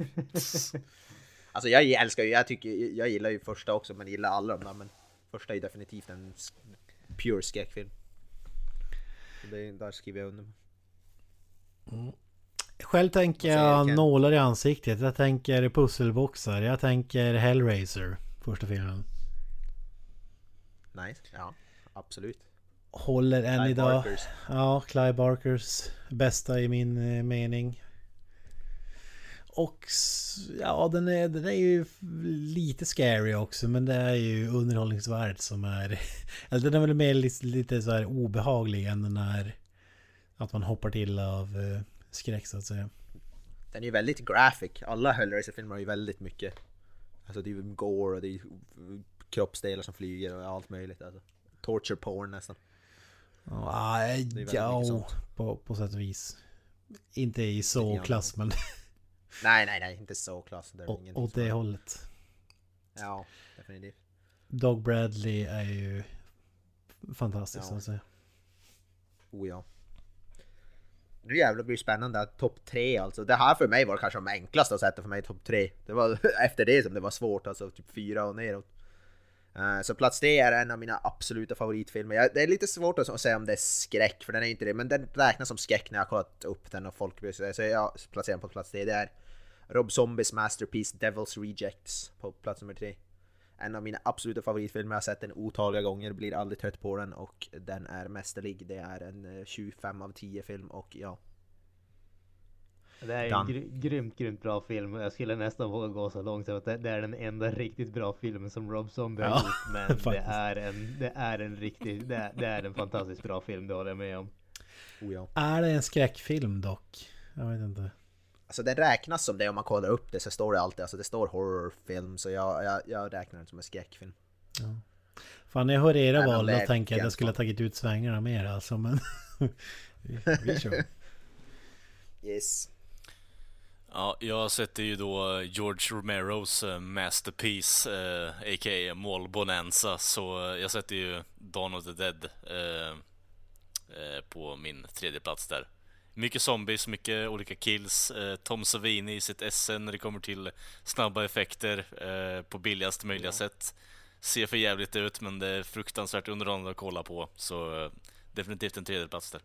Alltså jag älskar ju, jag tycker, jag gillar ju första också men gillar alla de där men Första är ju definitivt en pure skräckfilm. Det, där skriver jag under. Själv tänker jag nålar i ansiktet. Jag tänker pusselboxar. Jag tänker Hellraiser. Första filmen. Nice, ja absolut. Håller än Clive idag. Barkers. Ja, Clive Barkers bästa i min eh, mening. Och ja, den är, den är ju lite scary också men det är ju underhållningsvärd som är... Eller den är väl mer lite, lite så här obehaglig än den är... Att man hoppar till av eh, skräck så att säga. Den är ju väldigt graphic. Alla Hellraiser-filmer har ju väldigt mycket. Alltså det är ju gore och det är kroppsdelar som flyger och allt möjligt. Alltså. Torture porn nästan. Mycket ja på, på sätt och vis. Inte i så klass men Nej, nej, nej, inte så klass. Det ingenting åt det hållet. Ja, definitivt. Dog Bradley är ju fantastisk Ja. så att säga. Oh ja. Nu jävlar blir det spännande topp tre alltså. Det här för mig var kanske de enklaste att sätta för mig topp tre. Det var efter det som det var svårt, alltså typ fyra och neråt. Eh, så plats tre är en av mina absoluta favoritfilmer. Jag- Det är lite svårt att säga om det är skräck, för den är inte det. Men den räknas som skräck när jag kollat upp den och folk bryr sig. Så jag placerar den på plats tre. Det är Rob Zombies masterpiece Devil's Rejects på plats nummer tre. En av mina absoluta favoritfilmer, jag har sett den otaliga gånger, blir aldrig trött på den och den är mästerlig. Det är en eh, 25 av 10 film och ja, Det är en gry grymt, grymt bra film. Jag skulle nästan våga gå så långt att det, det är den enda riktigt bra filmen som Rob Zombie har Ja, gjort. Men det är en, det är en riktigt, det är, det är en fantastiskt bra film, det håller jag med om. oh ja. Är det en skräckfilm dock? Jag vet inte. Alltså den räknas som det om man kollar upp det så står det alltid, alltså det står horrorfilm så jag, jag, jag räknar den som en skräckfilm. Fan när jag hör era Nej, val det då tänker jag att jag skulle ha tagit ut svängarna mer alltså men... vi, vi kör. Yes. Ja, jag sätter ju då George Romeros eh, masterpiece, eh, a.k.a. Mall Bonanza, så jag sätter ju Dawn of the Dead eh, eh, på min tredje plats där. Mycket zombies, mycket olika kills, eh, Tom Savini i sitt esse när det kommer till snabba effekter eh, på billigaste möjliga sätt. Ser för jävligt ut men det är fruktansvärt underhållande att kolla på, så eh, definitivt en tredje plats där.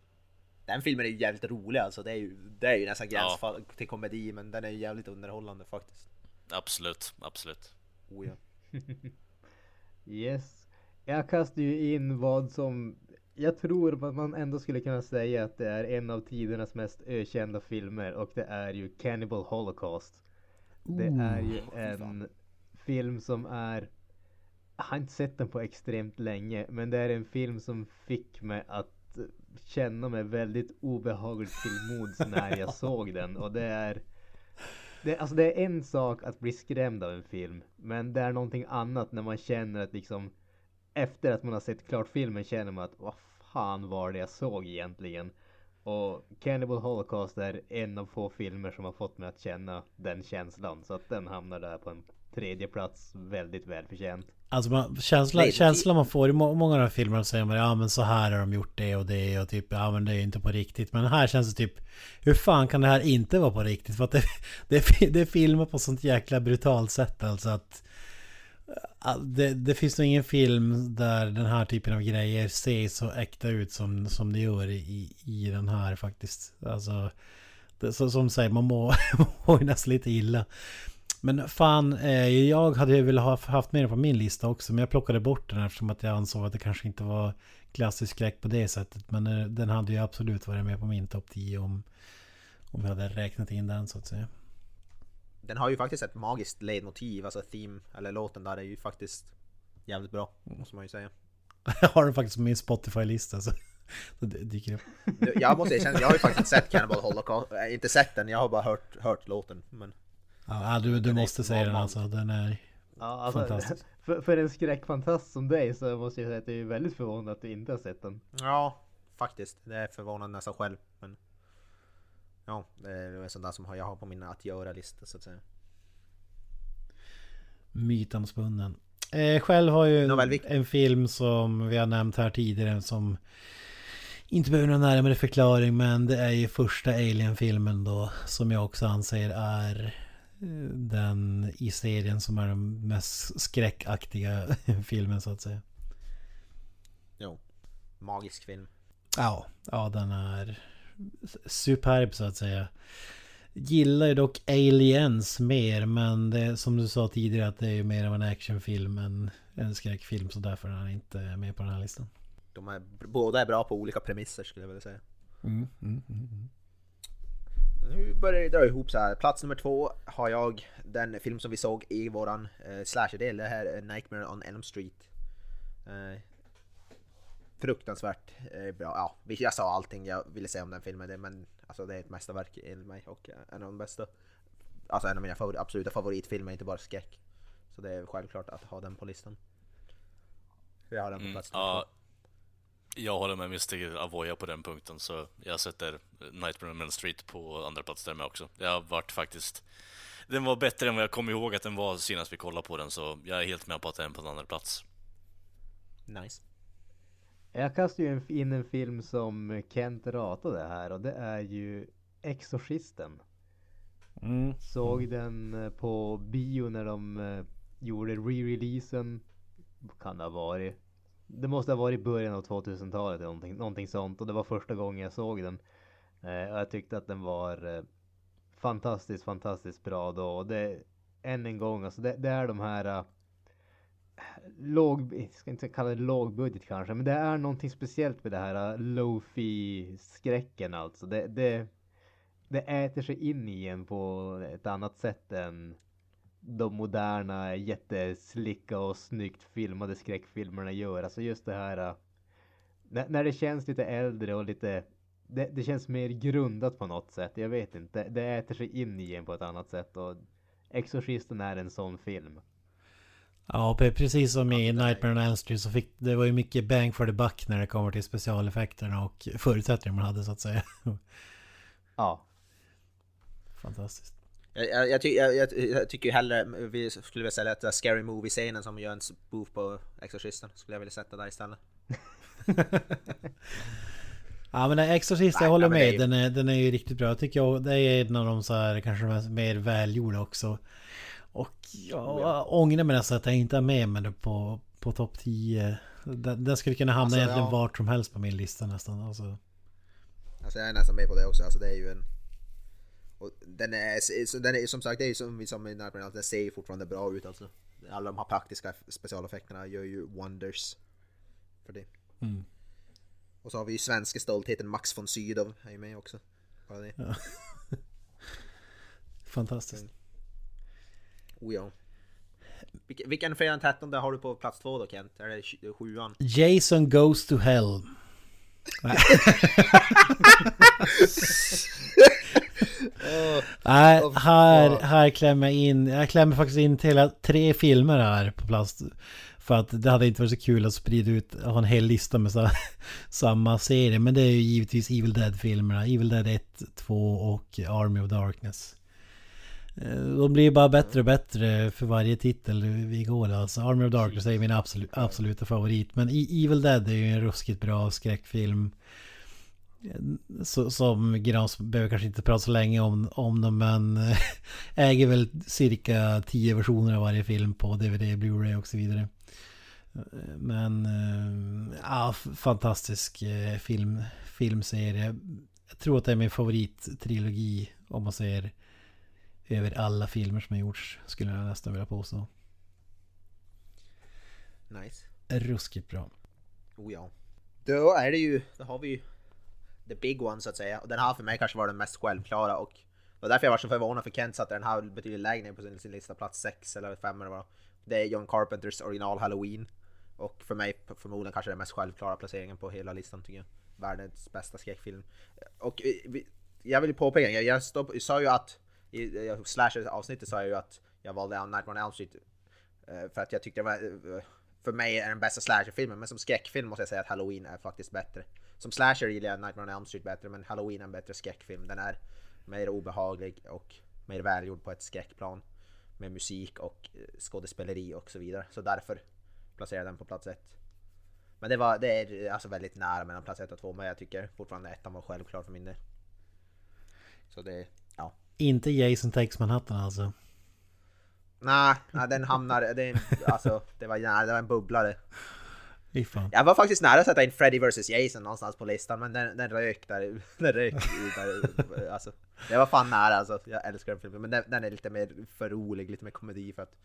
Den filmen är ju jävligt rolig alltså, det är ju, det är ju nästan gränsfall till komedi men den är ju jävligt underhållande faktiskt. Absolut, absolut. Oh ja. Yes. Jag kastar ju in vad som jag tror att man ändå skulle kunna säga att det är en av tidernas mest ökända filmer och det är ju Cannibal Holocaust. Det är ju en film som är jag har inte sett den på extremt länge men det är en film som fick mig att känna mig väldigt obehagligt till mods när jag såg den. Och det är det, alltså det är en sak att bli skrämd av en film men det är någonting annat när man känner att liksom efter att man har sett klart filmen känner man att vad fan var det jag såg egentligen? Och Cannibal Holocaust är en av få filmer som har fått mig att känna den känslan så att den hamnar där på en tredje plats väldigt välförtjänt. Alltså man, det- känslan man får i må, många av de här filmerna säger man ja men så här har de gjort det och det och typ ja men det är ju inte på riktigt. Men här känns det typ hur fan kan det här inte vara på riktigt? För att det, det, det är filmat på sånt jäkla brutalt sätt alltså att det, det finns nog ingen film där den här typen av grejer ser så äkta ut som, som det gör i, i den här faktiskt. Alltså det, så, som säger man mår, mår nästan lite illa. Men fan, eh, jag hade ju velat ha haft med den på min lista också. Men jag plockade bort den eftersom att jag ansåg att det kanske inte var klassisk skräck på det sättet. Men eh, den hade ju absolut varit med på min topp 10 om, om jag hade räknat in den så att säga. Den har ju faktiskt ett magiskt ledmotiv, alltså theme, eller låten där är ju faktiskt jävligt bra, måste man ju säga. Jag har den faktiskt på min Spotify-lista så, så det dyker upp. Jag måste erkänna, jag har ju faktiskt sett Cannibal Holocaust, äh, inte sett den, jag har bara hört, hört låten. Men Ja, du, du måste säga den alltså. Den är... Ja, alltså, Fantastiskt. för, för en skräckfantast som dig så måste jag säga att det är väldigt förvånande att du inte har sett den. ja, faktiskt, det är förvånande nästan själv. Men ja, det är sånt där som jag har på min att göra-lista så att säga. mytomspunnen. Eh, själv har ju Nåväl, en film som vi har nämnt här tidigare som inte behöver någon närmare förklaring men det är ju första Alien-filmen då som jag också anser är eh, den i serien som är den mest skräckaktiga filmen så att säga. magisk film. Ja, ja den är superb så att säga. Gillar ju dock Aliens mer men det som du sa tidigare att det är ju mer av en actionfilm än en skräckfilm så därför är han inte med på den här listan. De är, båda är bra på olika premisser skulle jag vilja säga. Mm, mm, mm. Nu börjar det dra ihop så här. Plats nummer två har jag den film som vi såg i våran eh, slasherdel. Det här är Nightmare on Elm Street. Eh, fruktansvärt eh, bra. Ja, jag sa allting jag ville säga om den filmen. Men alltså, det är ett mästerverk enligt mig och en av de bästa. Alltså en av mina favor absoluta favoritfilmer, inte bara skräck. Så det är självklart att ha den på listan. Jag har den på Mm, plats nummer ja, jag håller med Mr. Avoya på den punkten, så jag sätter Nightmare on Elm Street på andra plats där med också. Det har varit faktiskt... Den var bättre än vad jag kom ihåg att den var senast vi kollade på den, så jag är helt med på att den är på en andra plats. Nice. Jag kastar ju in en film som Kent ratade här och det är ju Exorcisten. Mm. Såg den eh, på bio när de eh, gjorde re-releasen. Kan det ha varit. Det måste ha varit i början av 2000-talet eller någonting, någonting sånt. Och det var första gången jag såg den. Eh, och jag tyckte att den var fantastiskt, fantastiskt bra då. Och det, än en gång, alltså det, det är de här låg, ska inte kalla det lågbudget kanske, men det är någonting speciellt med det här äh, low-fi skräcken alltså. Det, det, det äter sig in i en på ett annat sätt än de moderna jätteslicka och snyggt filmade skräckfilmerna gör. Alltså just det här äh, när, när det känns lite äldre och lite det, det känns mer grundat på något sätt. Jag vet inte. Det äter sig in i en på ett annat sätt och Exorcisten är en sån film. Ja, pre- precis som i Nightmare on Elm Street så fick det var ju mycket bang for the buck när det kommer till specialeffekterna och förutsättningar man hade så att säga. Ja, Fantastiskt. Jag, jag, ty, jag, jag, tycker hellre, vi skulle vilja säga att det är Scary Movie-scenen som gör en spoof på Exorcisten. Skulle jag vilja sätta där istället. Ja men Exorcist, Nej, jag håller är med. ju- Den är, den är ju riktigt bra. Jag tycker jag, det är en av de så här kanske mest- mer välgjorda också. Och jag ja. ångrar mig nästan att jag inte har med mig det på, på topp 10. Den, den skulle kunna hamna Alltså, egentligen ja. vart som helst på min lista nästan. Alltså. Alltså jag är nästan med på det också. Alltså det är ju en... Och den är, den är som sagt, det är ju som vi sa med den ser ju fortfarande bra ut alltså. Alla de här praktiska specialeffekterna gör ju wonders. För det. Mm. Och så har vi ju svenska stoltheten Max von Sydow är ju med också. Bara det. Fantastiskt. Oh ja. Vilken, fredag den 13 har du på plats två då Kent? Är det sjuan? Jason Goes to Hell. Nej. Nej, här, här klämmer jag in. Jag klämmer faktiskt in till hela tre filmer här på plats. För att det hade inte varit så kul att sprida ut, ha en hel lista med så, samma serie. Men det är ju givetvis Evil Dead-filmerna. Evil Dead 1, 2 och Army of Darkness. Eh, de blir ju bara bättre och bättre för varje titel vi går alltså. Army of Darkness är min absolut, absoluta favorit. Men e- Evil Dead är ju en ruskigt bra skräckfilm. Eh, så, som Grans behöver kanske inte prata så länge om, om dem men eh, äger väl cirka tio versioner av varje film på DVD, Blu-ray och så vidare. Men ja, fantastisk film, filmserie. Jag tror att det är min favorittrilogi om man säger över alla filmer som har gjorts skulle jag nästan vilja påstå. Nice. Ruskigt bra. Oh ja. Då är det ju, då har vi ju the big one så att säga. Och den här för mig kanske var den mest självklara och det var därför jag var så förvånad för Kent satte den här betydligt lägre ner på sin, sin lista, plats 6 eller 5 eller vad. Det är John Carpenters original Halloween. Och för mig förmodligen kanske den mest självklara placeringen på hela listan tycker jag. Världens bästa skräckfilm. Och jag vill påpeka, jag, jag, jag sa ju att i eh, slasher avsnittet sa jag ju att jag valde Nightmare on Elm Street eh, för att jag tyckte det var eh, för mig är den bästa slasherfilmen, men som skräckfilm måste jag säga att Halloween är faktiskt bättre. Som slasher gillar jag Nightmare on Elm Street bättre, men Halloween är en bättre skräckfilm. Den är mer obehaglig och mer välgjord på ett skräckplan. Med musik och skådespeleri och så vidare. Så därför placerar jag den på plats ett. Men det, var, det är alltså väldigt nära mellan plats ett och två, men jag tycker fortfarande ettan var självklar för min del. Så det, ja. Inte Jason Takes Manhattan alltså. Nej, nej den hamnar, det, alltså, det var, nej, det var en bubblare. Fy fan. Jag var faktiskt nära att sätta in Freddy vs Jason någonstans på listan men den, den rök där, den rök där, alltså. Det var fan nära alltså, jag älskar den filmen men den, den är lite mer för rolig, lite mer komedi för att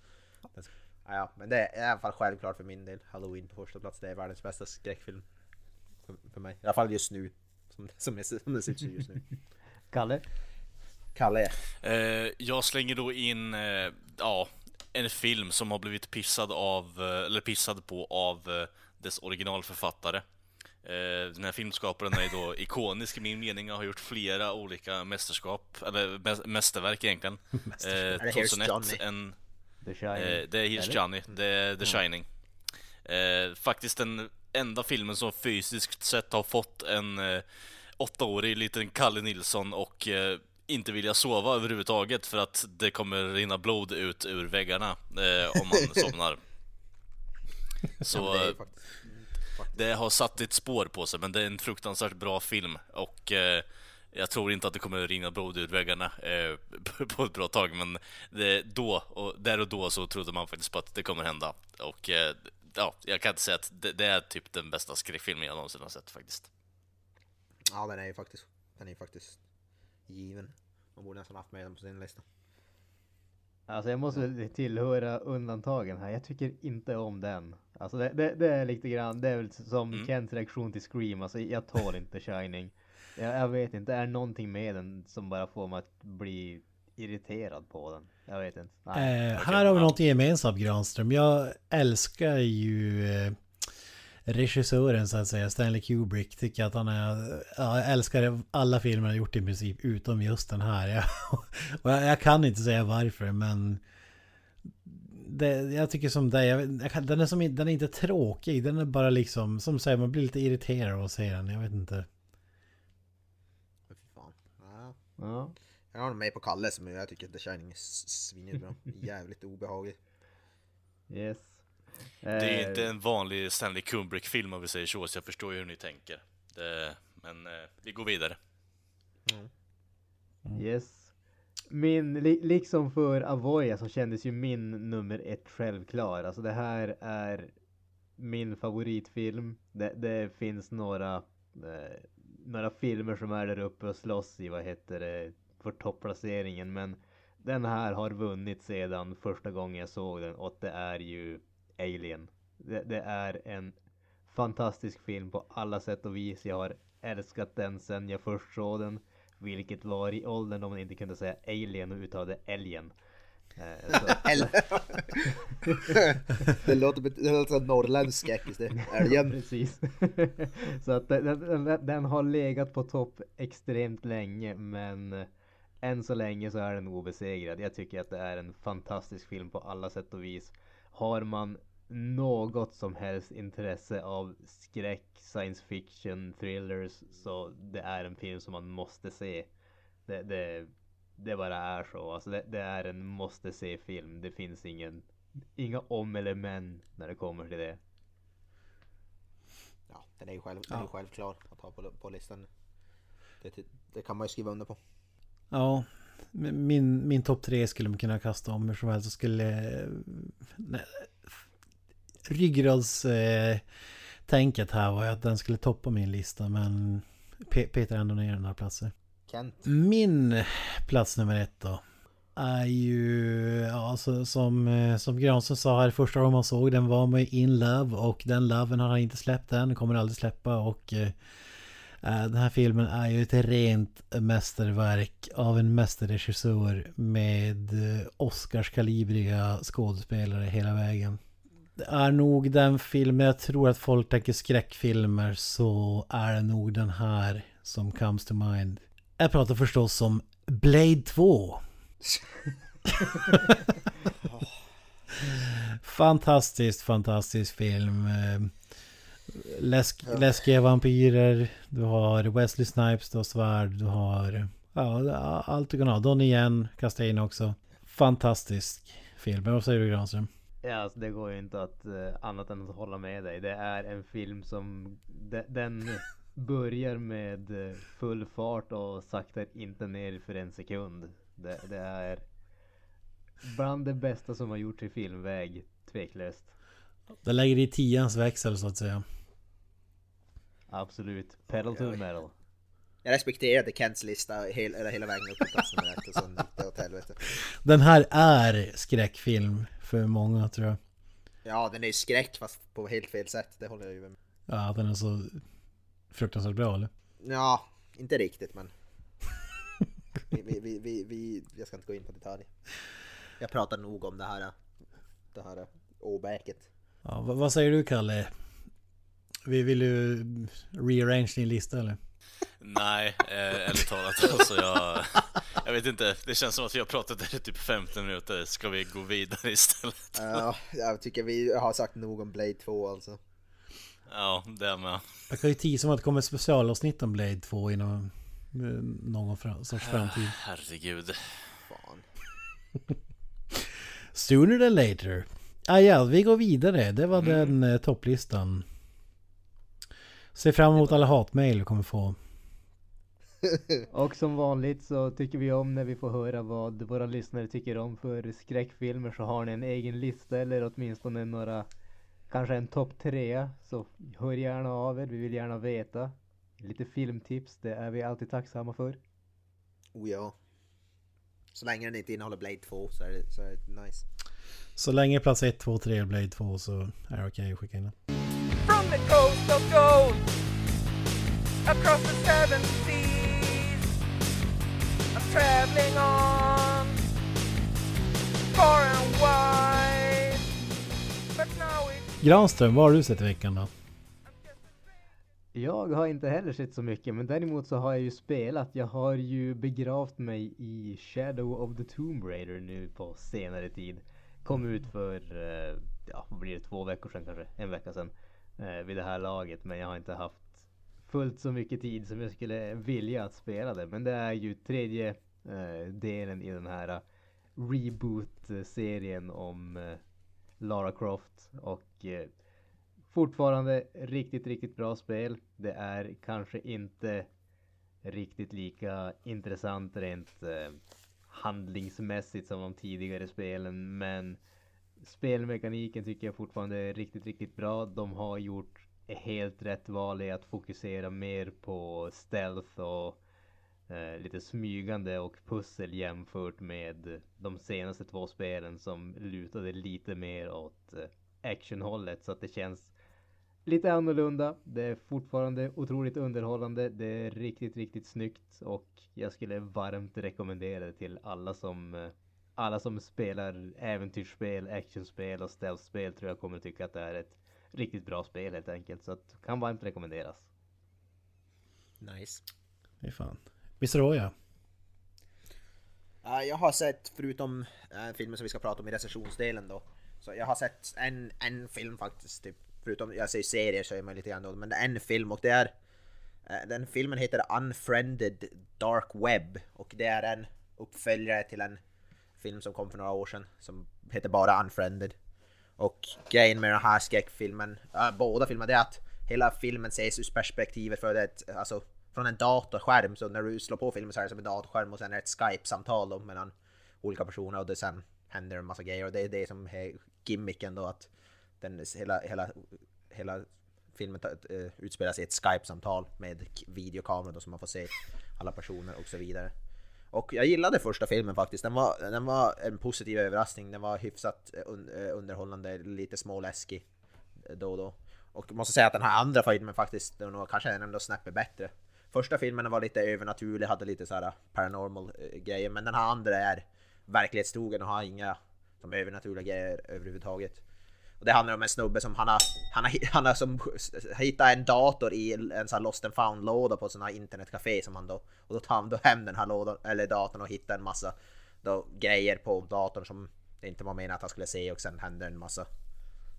ja, ja, men det är i alla fall självklart för min del. Halloween på första plats, det är världens bästa skräckfilm. För, för mig, i alla fall just nu. Som, som, är, som det ser ut just nu. Kalle? Kalle, Eh, jag slänger då in, eh, ja, en film som har blivit pissad av, eh, eller pissad på av eh, dess originalförfattare. Eh, den här filmskaparen är då ikonisk i min mening och har gjort flera olika mästerskap, eller mä- mästerverk egentligen. Eh, det Here's 2001, Johnny? en, The Shining? Eh, det är Here's? Johnny, det är The Shining. Eh, faktiskt den enda filmen som fysiskt sett har fått en eh, åttaårig liten Kalle Nilsson och eh, inte vilja sova överhuvudtaget för att det kommer rinna blod ut ur väggarna eh, om man somnar. Så det faktiskt... det har satt ett spår på sig, men det är en fruktansvärt bra film och eh, jag tror inte att det kommer rinna blod ur väggarna eh, på ett bra tag, men det, då, och där och då så trodde man faktiskt på att det kommer hända. Och eh, ja, jag kan inte säga att det, det är typ den bästa skräckfilmen jag någonsin har sett faktiskt. Ja den är ju faktiskt, den är faktiskt given. Man borde nästan haft med den på sin lista. Alltså jag måste tillhöra undantagen här. Jag tycker inte om den. Alltså det, det, det är lite grann, det är väl som Mm. Kents reaktion till Scream. Alltså jag tål inte Shining. Jag, jag vet inte, det är någonting med den som bara får mig att bli irriterad på den. Jag vet inte. Nej. Eh, här har vi något gemensamt Granström. Jag älskar ju eh, regissören så att säga, Stanley Kubrick. Tycker att han är... Ja, jag älskar alla filmer han har gjort i princip, utom just den här. Jag, och jag, jag kan inte säga varför, men... Det, jag tycker som dig, den, är som, den är inte tråkig, den är bara liksom, som säger, man blir lite irriterad av att se den. Jag vet inte. Ja. Ja. Jag har med på Kalle som jag tycker The Shining är s- svinbra. Jävligt obehaglig. Yes. Det är Eh, inte en vanlig Stanley Kubrick-film om vi säger så, så jag förstår ju hur ni tänker. Det, men eh, vi går vidare. Yes. Min, li, liksom för Avoya så kändes ju min nummer ett självklar. Alltså det här är min favoritfilm. Det, det finns några, eh, några filmer som är där uppe och slåss i, vad heter det, för topplaceringen. Men den här har vunnit sedan första gången jag såg den och det är ju Alien. Det, det är en fantastisk film på alla sätt och vis. Jag har älskat den sen jag först såg den. Vilket var i åldern då man inte kunde säga alien och uttalade älgen. Eh, det låter, det låter som norrländsk skräckis det. Älgen. Precis. så att den, den, den, har legat på topp extremt länge men än så länge så är den obesegrad. Jag tycker att det är en fantastisk film på alla sätt och vis. Har man något som helst intresse av skräck, science fiction, thrillers så det är en film som man måste se. Det, det, det bara är så. Alltså det, det är en måste se film. Det finns ingen, inga om eller men när det kommer till det. Ja, den är ju själv, den är självklar att ha på, på listan. Det, det kan man ju skriva under på. Ja, min, min topp tre skulle man kunna kasta om hur som helst. Så skulle... Nej, ryggrads... Eh, tänket här var ju att den skulle toppa min lista men Pe- Peter ändå ner den här platsen. Kent. Min plats nummer ett då är ju, ja, alltså, som, eh, som Granström sa här första gången man såg den var man ju in love och den loven har han inte släppt än, kommer aldrig släppa och eh, eh, den här filmen är ju ett rent mästerverk av en mästerregissör med Oscarskalibriga skådespelare hela vägen. Är nog den filmen, jag tror att folk tänker skräckfilmer så är det nog den här som comes to mind. Jag pratar förstås om Blade 2. Fantastiskt, fantastisk film. Läsk, läskiga vampyrer. Du har Wesley Snipes, du har svärd, du har... Ja, allt du kan ha. Donnie Yen, kasta in också. Fantastisk film. Vad säger du Granström? Ja, alltså det går ju inte att eh, annat än att hålla med dig. Det är en film som de, den börjar med eh, full fart och saktar inte ner för en sekund. Det, det är bland det bästa som har gjorts i filmväg, tveklöst. Det lägger i tians växel så att säga. Absolut. Pedal to the metal. Jag respekterade Kents lista hel, eller hela vägen upp på plats nummer ett och sen gick det åt helvete. Den här är skräckfilm för många tror jag. Ja, den är ju skräck fast på helt fel sätt, det håller jag ju med Ja, den är så fruktansvärt bra eller? Ja, inte riktigt men... Vi, vi, vi, vi, vi, jag ska inte gå in på detaljer. Jag pratar nog om det här, det här åbäket. Ja, vad, vad säger du Kalle? Vi vill du rearrange din lista eller? Nej, eh, ärligt talat alltså jag... Jag vet inte, det känns som att vi har pratat där i typ 15 minuter. Ska vi gå vidare istället? Ja, jag tycker vi har sagt nog om Blade 2 alltså. Ja, det med. Jag kan ju tisa om att det kommer specialavsnitt om Blade 2 inom eh, någon sorts framtid. Herregud. Fan. Sooner than later. Ah, ja, vi går vidare. Det var den eh, topplistan. Se fram emot alla hatmejl vi kommer få. Och som vanligt så tycker vi om när vi får höra vad våra lyssnare tycker om för skräckfilmer så har ni en egen lista eller åtminstone några Kanske en topp tre så hör gärna av er, vi vill gärna veta Lite filmtips, det är vi alltid tacksamma för Oh ja. Så länge den inte innehåller Blade 2 så är det, så är det nice. Så länge plats 1, 2, 3 Blade 2 så är det okej att skicka in den. From the coast of gold across the seven seas, I'm traveling on far and wide. But now it's Granström, vad har du sett i veckan då? Jag har inte heller sett så mycket men däremot så har jag ju spelat. Jag har ju begravt mig i Shadow of the Tomb Raider nu på senare tid. Kom ut för, eh, ja vad blir det, två veckor sedan kanske? En vecka sedan. Eh, vid det här laget men jag har inte haft fullt så mycket tid som jag skulle vilja att spela det. Men det är ju tredje eh, delen i den här eh, reboot-serien om Lara Croft och fortfarande riktigt, riktigt bra spel. Det är kanske inte riktigt lika intressant rent handlingsmässigt som de tidigare spelen men spelmekaniken tycker jag fortfarande är riktigt, riktigt bra. De har gjort helt rätt val i att fokusera mer på stealth och eh, lite smygande och pussel jämfört med de senaste två spelen som lutade lite mer åt eh, actionhållet så att det känns lite annorlunda. Det är fortfarande otroligt underhållande. Det är riktigt, riktigt snyggt och jag skulle varmt rekommendera det till alla som eh, alla som spelar äventyrsspel, actionspel och stealthspel tror jag kommer tycka att det är ett riktigt bra spel helt enkelt. Så att kan varmt rekommenderas. Nice. Det är fan. Visst är det jag? Ja, jag har sett, förutom äh, filmen som vi ska prata om i recensionsdelen då, så jag har sett en, en film faktiskt, typ, förutom jag säger serier så är man lite grann då, men det är en film och det är äh, den filmen heter Unfriended Dark Web och det är en uppföljare till en film som kom för några år sedan som heter bara Unfriended. Och grejen med den här skräckfilmen, äh, båda filmerna, det är att hela filmen ses ur perspektivet för det, alltså från en datorskärm. Så när du slår på filmen så är det som en datorskärm och sen är det ett Skype-samtal mellan olika personer och det sen händer en massa grejer. Och det är det som är gimmicken då att den, hela, hela, hela filmen uh, utspelar sig i ett Skype-samtal med videokamera då så man får se alla personer och så vidare. Och jag gillade första filmen faktiskt. Den var, den var en positiv överraskning. Den var hyfsat eh, un, eh, underhållande, lite småläskig eh, då och då. Och måste säga att den här andra filmen faktiskt, den var kanske ändå snäppet bättre. Första filmen var lite övernaturlig, hade lite så här paranormal grejer, men den här andra är verklighetstrogen och har inga som övernaturliga grejer överhuvudtaget. Och det handlar om en snubbe som han har, han har, han har som hittat en dator i en sån här lost and found låda på sån här internetcafé som han då och då tar han då hem den här lådan eller datorn och hittar en massa då, grejer på datorn som det inte var meningen att han skulle se och sen händer en massa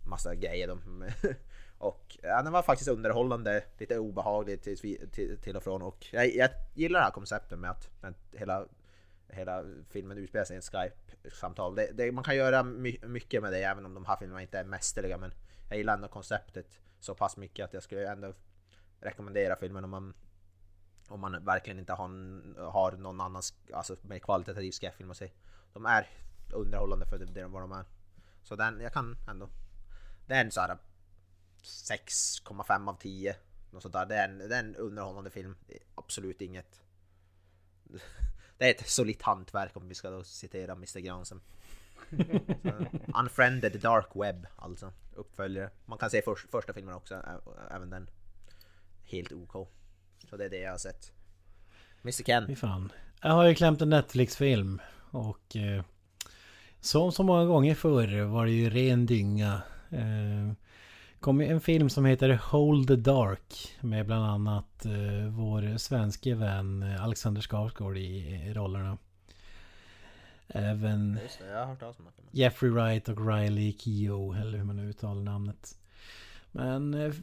massa grejer. Då. och ja, den var faktiskt underhållande, lite obehaglig till, till, till och från och jag, jag gillar det här konceptet med att den, hela, hela filmen utspelar sig i ett Skype-samtal. Det, det, man kan göra my, mycket med det även om de här filmerna inte är mästerliga men jag gillar ändå konceptet så pass mycket att jag skulle ändå rekommendera filmen om man om man verkligen inte har, har någon annan alltså, mer kvalitativ skräckfilm att se. De är underhållande för det, det vad de är. Så den, jag kan ändå det är en sån här 6,5 av 10. Något sånt där. Det, är en, det är en underhållande film. Absolut inget... Det är ett solitt hantverk om vi ska då citera Mr Granström. Unfriended Dark Web alltså. Uppföljare. Man kan se för, första filmen också, även den. Helt OK. Så det är det jag har sett. Mr Ken. Fy fan. Jag har ju klämt en Netflix-film. Och... Eh, som så många gånger förr var det ju ren dynga. Eh, kom ju en film som heter Hold the Dark. Med bland annat eh, vår svenske vän eh, Alexander Skarsgård i, i rollerna. Även det. Jeffrey Wright och Riley Keough, eller hur man nu uttalar namnet. Men eh,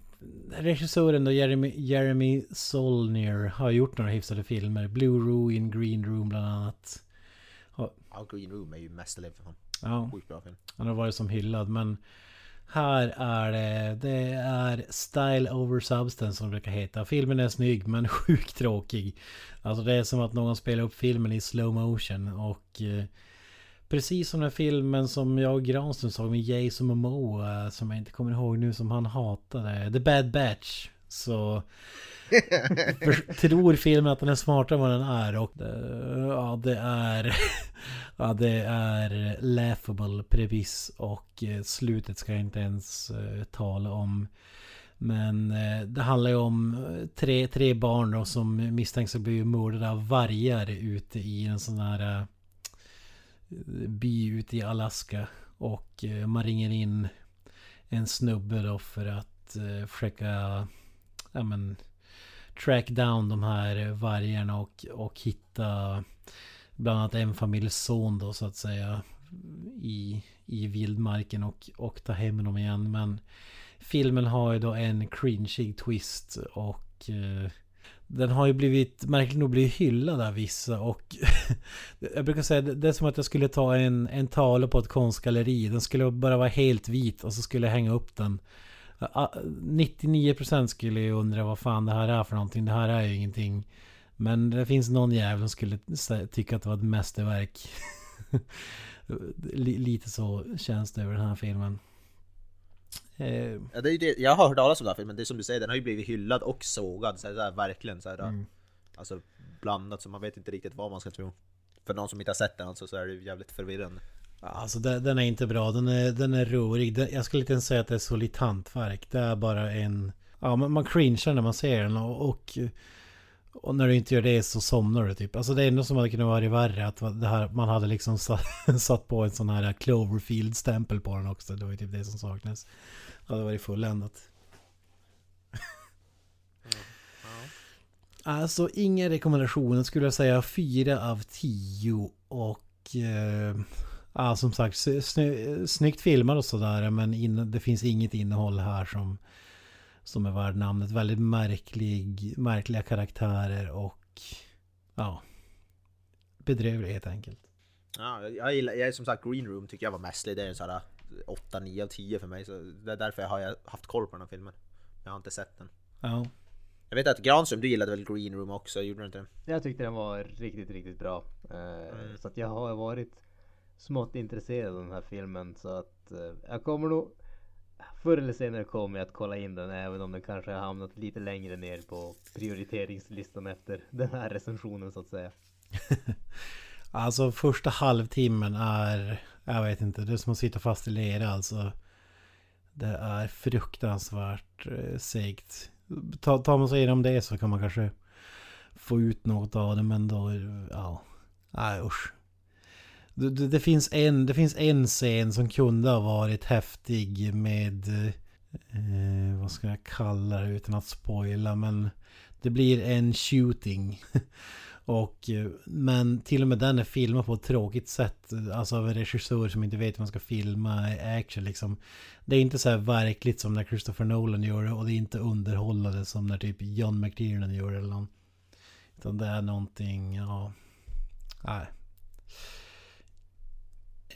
regissören då, Jeremy, Jeremy Solnier, har gjort några hyfsade filmer. Blue Ruin, Green Room bland annat. Ja, Green Room är ju mästerlig för fan. Ja, Sjukt bra film. han har varit som hyllad men här är det, det är Style over Substance som det brukar heta. Filmen är snygg men sjukt tråkig. Alltså det är som att någon spelar upp filmen i slow motion och eh, Precis som den filmen som jag och Granström såg med Jason Momoa som jag inte kommer ihåg nu som han hatade. The Bad Batch. Så för, tror filmen att den är smartare än vad den är och det, ja det är Ja det är laughable previs och eh, slutet ska jag inte ens eh, tala om. Men eh, det handlar ju om eh, tre, tre barn då som misstänks ha blivit mördade av vargar ute i en sån här eh, by ute i Alaska och eh, man ringer in en snubbe då för att eh, försöka ja men track down de här vargarna och, och hitta bland annat en familjs son då så att säga i, i vildmarken och, och ta hem dem igen. Men filmen har ju då en cringeig twist och eh, den har ju blivit, märkligt nog blivit hyllad av vissa och Jag brukar säga det är som att jag skulle ta en, en tavla på ett konstgalleri. Den skulle bara vara helt vit och så skulle jag hänga upp den. Ah, 99% skulle ju undra vad fan det här är för någonting. Det här är ju ingenting. Men det finns någon jävel som skulle tycka att det var ett mästerverk. Li- Lite så känns det över den här filmen. Eh, Ja, det är det. Jag har hört talas om den här filmen, det är som du säger, den har ju blivit hyllad och sågad. Så här, verkligen så här, Mm. Alltså blandat så man vet inte riktigt vad man ska tro. För någon som inte har sett den alltså, så är det jävligt förvirrande. Alltså den, är inte bra. Den är, den är rolig. Jag skulle inte ens säga att det är solitt hantverk. Det är bara en... Ja, man, man cringear när man ser den och, och... Och när du inte gör det så somnar du typ. Alltså det är ändå som det kunde varit värre. Att det här, man hade liksom satt, satt på en sån här Cloverfield-stämpel på den också. Det var ju typ det som saknades. Det hade varit fulländat. Alltså inga rekommendationer skulle jag säga. Fyra av tio och... Eh, ja som sagt sny, sny, snyggt filmad och sådär men in, det finns inget innehåll här som... Som är värd namnet. Väldigt märklig, märkliga karaktärer och... Ja. Bedrövlig helt enkelt. Ja, jag, gillar, jag är som sagt Green Room tycker jag var mästerlig, det är en sån här 8-9 av 10 för mig. Så det är därför jag har jag haft koll på den här filmen. Jag har inte sett den. Ja. Jag vet att Granström, du gillade väl Green Room också, gjorde du inte det? Jag tyckte den var riktigt, riktigt bra. Eh, Så att jag har varit smått intresserad av den här filmen. Så att eh, jag kommer nog Förr eller senare kommer jag att kolla in den även om den kanske har hamnat lite längre ner på prioriteringslistan efter den här recensionen så att säga. Alltså första halvtimmen är... Jag vet inte, det är som att sitta fast i lera alltså. Det är fruktansvärt eh, segt. Ta- Tar man sig igenom det så kan man kanske få ut något av det men då... Ja. Nej usch. Det, det, det, finns en, det finns en scen som kunde ha varit häftig med... Eh, vad ska jag kalla det utan att spoila men... Det blir en shooting. Och, men till och med den är filmad på ett tråkigt sätt. Alltså av en regissör som inte vet hur man ska filma action liksom. Det är inte så här verkligt som när Christopher Nolan gör det. Och det är inte underhållande som när typ John McTiernan gör det eller någon. Utan det är någonting, ja... Nej.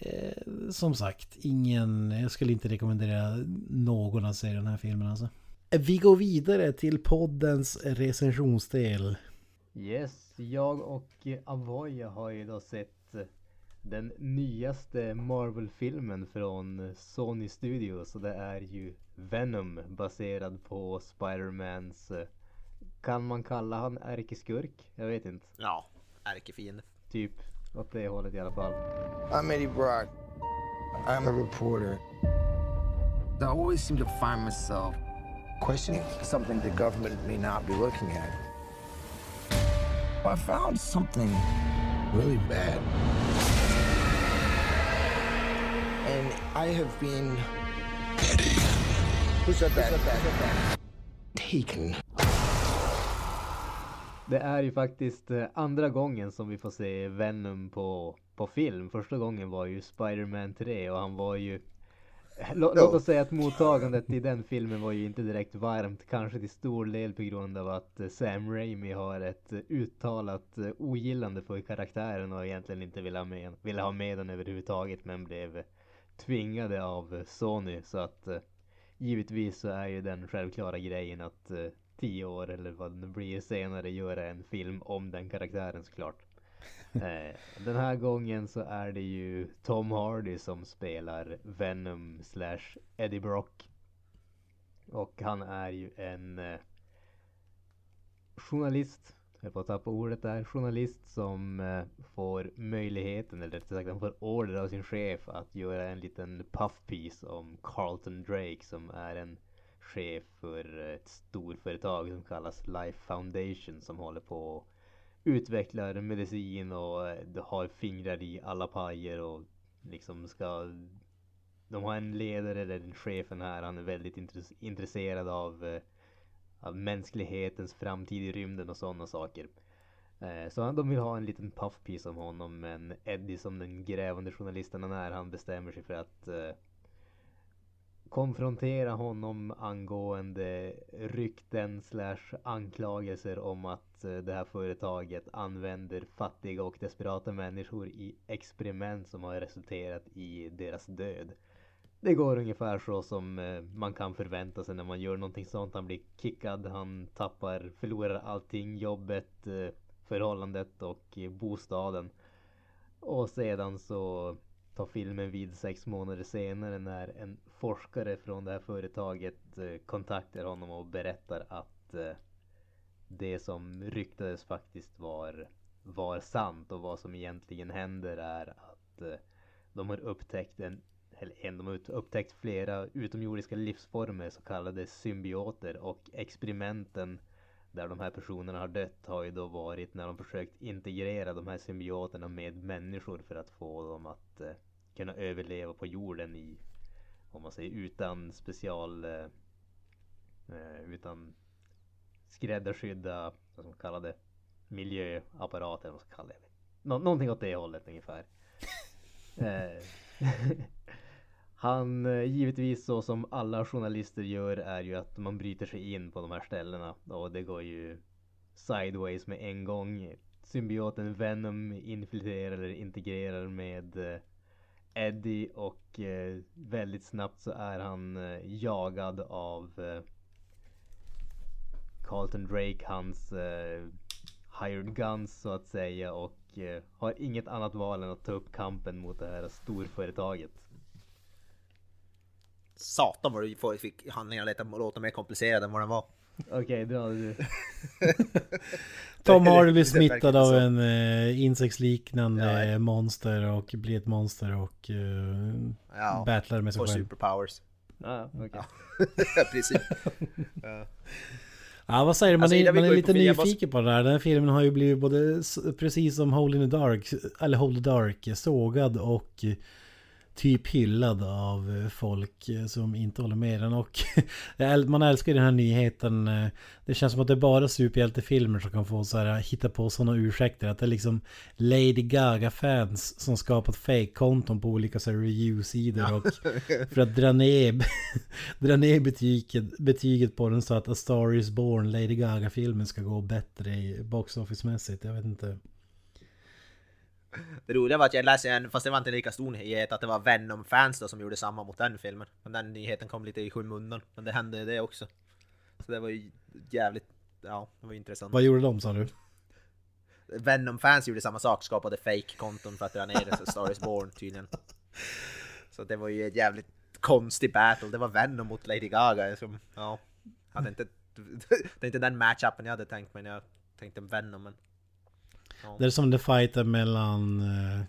Eh, som sagt, ingen... Jag skulle inte rekommendera någon att se den här filmen alltså. Vi går vidare till poddens recensionsdel. Yes, jag och Avoya har ju då sett eh, den nyaste Marvel-filmen från Sony Studios och det är ju Venom baserad på Spider-Mans eh, Kan man kalla han ärkeskurk? Jag vet inte. Ja, ärkefiende. Typ åt det hållet i alla fall. I'm Eddie Brock. I'm a reporter. I always seem to find myself questioning something the government may not be looking at. I found something really bad. And I have been. Eddie. Who said that? Who said that? Taken. Det är ju faktiskt eh, andra gången som vi får se Venom på, på film. Första gången var ju Spider-Man 3 och han var ju Lå, Låt oss säga att mottagandet i den filmen var ju inte direkt varmt. Kanske till stor del på grund av att eh, Sam Raimi har ett eh, uttalat ogillande för karaktären och egentligen inte ville ha med, ville ha med den överhuvudtaget men blev tvingade av Sony. Så att givetvis så är ju den självklara grejen att tio år eller vad det blir senare göra en film om den karaktären såklart. eh, den här gången så är det ju Tom Hardy som spelar Venom slash Eddie Brock. Och han är ju en eh, journalist, jag får tappa ordet där, journalist som eh, får möjligheten, eller rättare sagt han får order av sin chef att göra en liten puffpiece om Carlton Drake som är en chef för ett storföretag som kallas Life Foundation som håller på och utvecklar medicin och eh, har fingrar i alla pajer och liksom ska de har en ledare, eller den chefen här, han är väldigt intresserad av, eh, av mänsklighetens framtid i rymden och sådana saker. Eh, så de vill ha en liten puffpiece om honom men Eddie som den grävande journalisten han är, han bestämmer sig för att konfrontera honom angående rykten slash anklagelser om att eh, det här företaget använder fattiga och desperata människor i experiment som har resulterat i deras död. Det går ungefär så som eh, man kan förvänta sig när man gör någonting sånt. Han blir kickad, han tappar, förlorar allting, jobbet, eh, förhållandet och bostaden. Och sedan så tar filmen vid sex månader senare när en forskare från det här företaget eh, kontaktar honom och berättar att eh, det som ryktades faktiskt var, var sant och vad som egentligen händer är att eh, de har upptäckt en eller de har upptäckt flera utomjordiska livsformer, så kallade symbioter och experimenten där de här personerna har dött har ju då varit när de försökt integrera de här symbioterna med människor för att få dem att eh, kunna överleva på jorden i om man säger utan special eh, eh utan skräddarsydda vad man kallar det miljöapparater vad ska kalla det. Nå någonting åt det hållet ungefär. eh, han eh, givetvis så som alla journalister gör är ju att man bryter sig in på de här ställena och det går ju sideways med en gång. Symbioten Venom infiltrerar eller integrerar med Eddie och eh, väldigt snabbt så är han eh, jagad av eh, Carlton Drake, hans eh, hired guns så att säga och eh, har inget annat val än att ta upp kampen mot det här storföretaget. Satan vad du fick handlingarna låta mer komplicerade än vad den var. Okej, okay, dra du. Tom Hardy blir smittad av en uh, insektsliknande ja, monster och blir ett monster och uh, ja, battlar med sig själv. Och superpowers. Ja, okay. ja, precis. ja. Ja vad säger du? Man, alltså, är, man är lite nyfiken på det här. Den här filmen har ju blivit både precis som Hole in the Dark, eller Hold the Dark, sågad och typ hyllad av eh, folk eh, som inte håller med den och man älskar den här nyheten. Eh, det känns som att det är bara superhjältefilmer som kan få så här hitta på sådana ursäkter. Att det är liksom Lady Gaga-fans som skapat fake-konton på olika så review-sidor och för att dra ner, dra ner betyget, betyget på den så att A Star Is Born, Lady Gaga-filmen ska gå bättre i box office-mässigt. Jag vet inte. Det roliga var att jag läste en, fast det var inte lika stor nyhet, att det var Venom-fans som gjorde samma mot den filmen. Men den nyheten kom lite i skymundan. Men det hände det också. Så det var ju jävligt, ja, det var intressant. Vad gjorde de sa du? Venom-fans gjorde samma sak, skapade fake-konton för att dra ner Star is Born tydligen. Så det var ju ett jävligt konstig battle, det var Venom mot Lady Gaga. Som, ja, hade inte, det är inte den matchupen jag hade tänkt men jag tänkte Venom. Men, ja. Det är som det fighten mellan uh,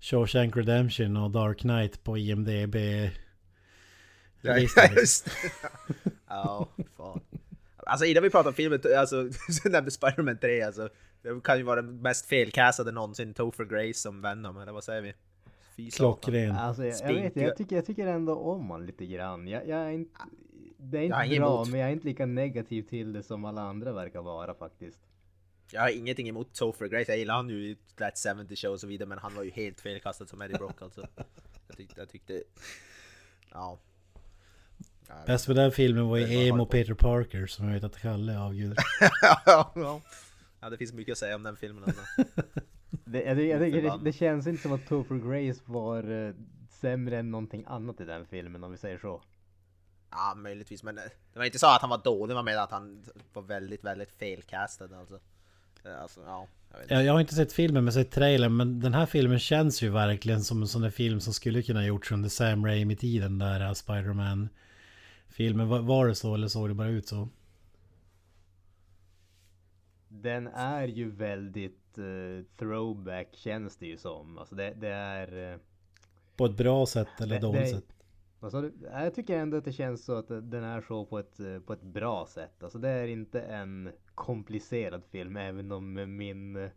Shawshank Redemption och Dark Knight på IMDB. Ja, just det. Ja, fan. Alltså innan vi pratar om filmen, alltså, så nämnde Spiderman 3, alltså. Det kan ju vara den mest felkastade någonsin, Topher Grace som Venom, eller vad säger vi? Fy. Klockren. Alltså jag, jag vet jag tycker, jag tycker ändå om han lite grann. Jag, jag är inte, det är inte bra emot. men jag är inte lika negativ till det som alla andra verkar vara faktiskt. Jag har ingenting emot Topher Grace, jag gillar han ju i That 70 Show och så vidare, men han var ju helt felkastad som Eddie Brock alltså. Jag tyckte, jag tyckte... Ja. Bäst med den filmen var ju Emo. Peter Parker som jag vet att Kalle avgudar. ja, det finns mycket att säga om den filmen alltså. Det, jag, jag tycker det, det känns inte som att Topher Grace var eh, sämre än någonting annat i den filmen om vi säger så. Ja, möjligtvis, men eh, det var inte så att han var dålig, det var mer att han var väldigt, väldigt felkastad alltså. Eh, Alltså, ja. Jag. Jag, har inte sett filmen men sett trailern men den här filmen känns ju verkligen som en sån där film som skulle kunna gjorts under Sam Raimi-tiden där äh, Spider-Man filmen. Var, var det så eller såg det bara ut så? Den är ju väldigt eh, throwback känns det ju som. Alltså det, det är... eh, På ett bra sätt eller Det- dåligt det- sätt? Vad sa du? Jag tycker ändå att det känns så att den är så på ett, eh, på ett bra sätt. Alltså det är inte en komplicerad film även om min eh,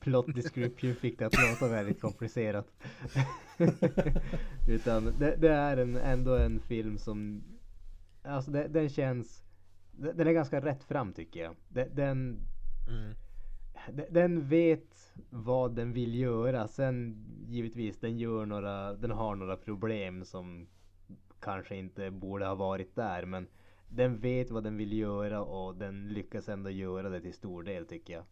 plot description fick det att låta väldigt komplicerat. Utan det, det är en, ändå en film som, alltså det, den känns, den är ganska rätt fram tycker jag. Den, Mm. de- den vet vad den vill göra. Sen givetvis den gör några, den har några problem som kanske inte borde ha varit där. Men den vet vad den vill göra och den lyckas ändå göra det till stor del tycker jag.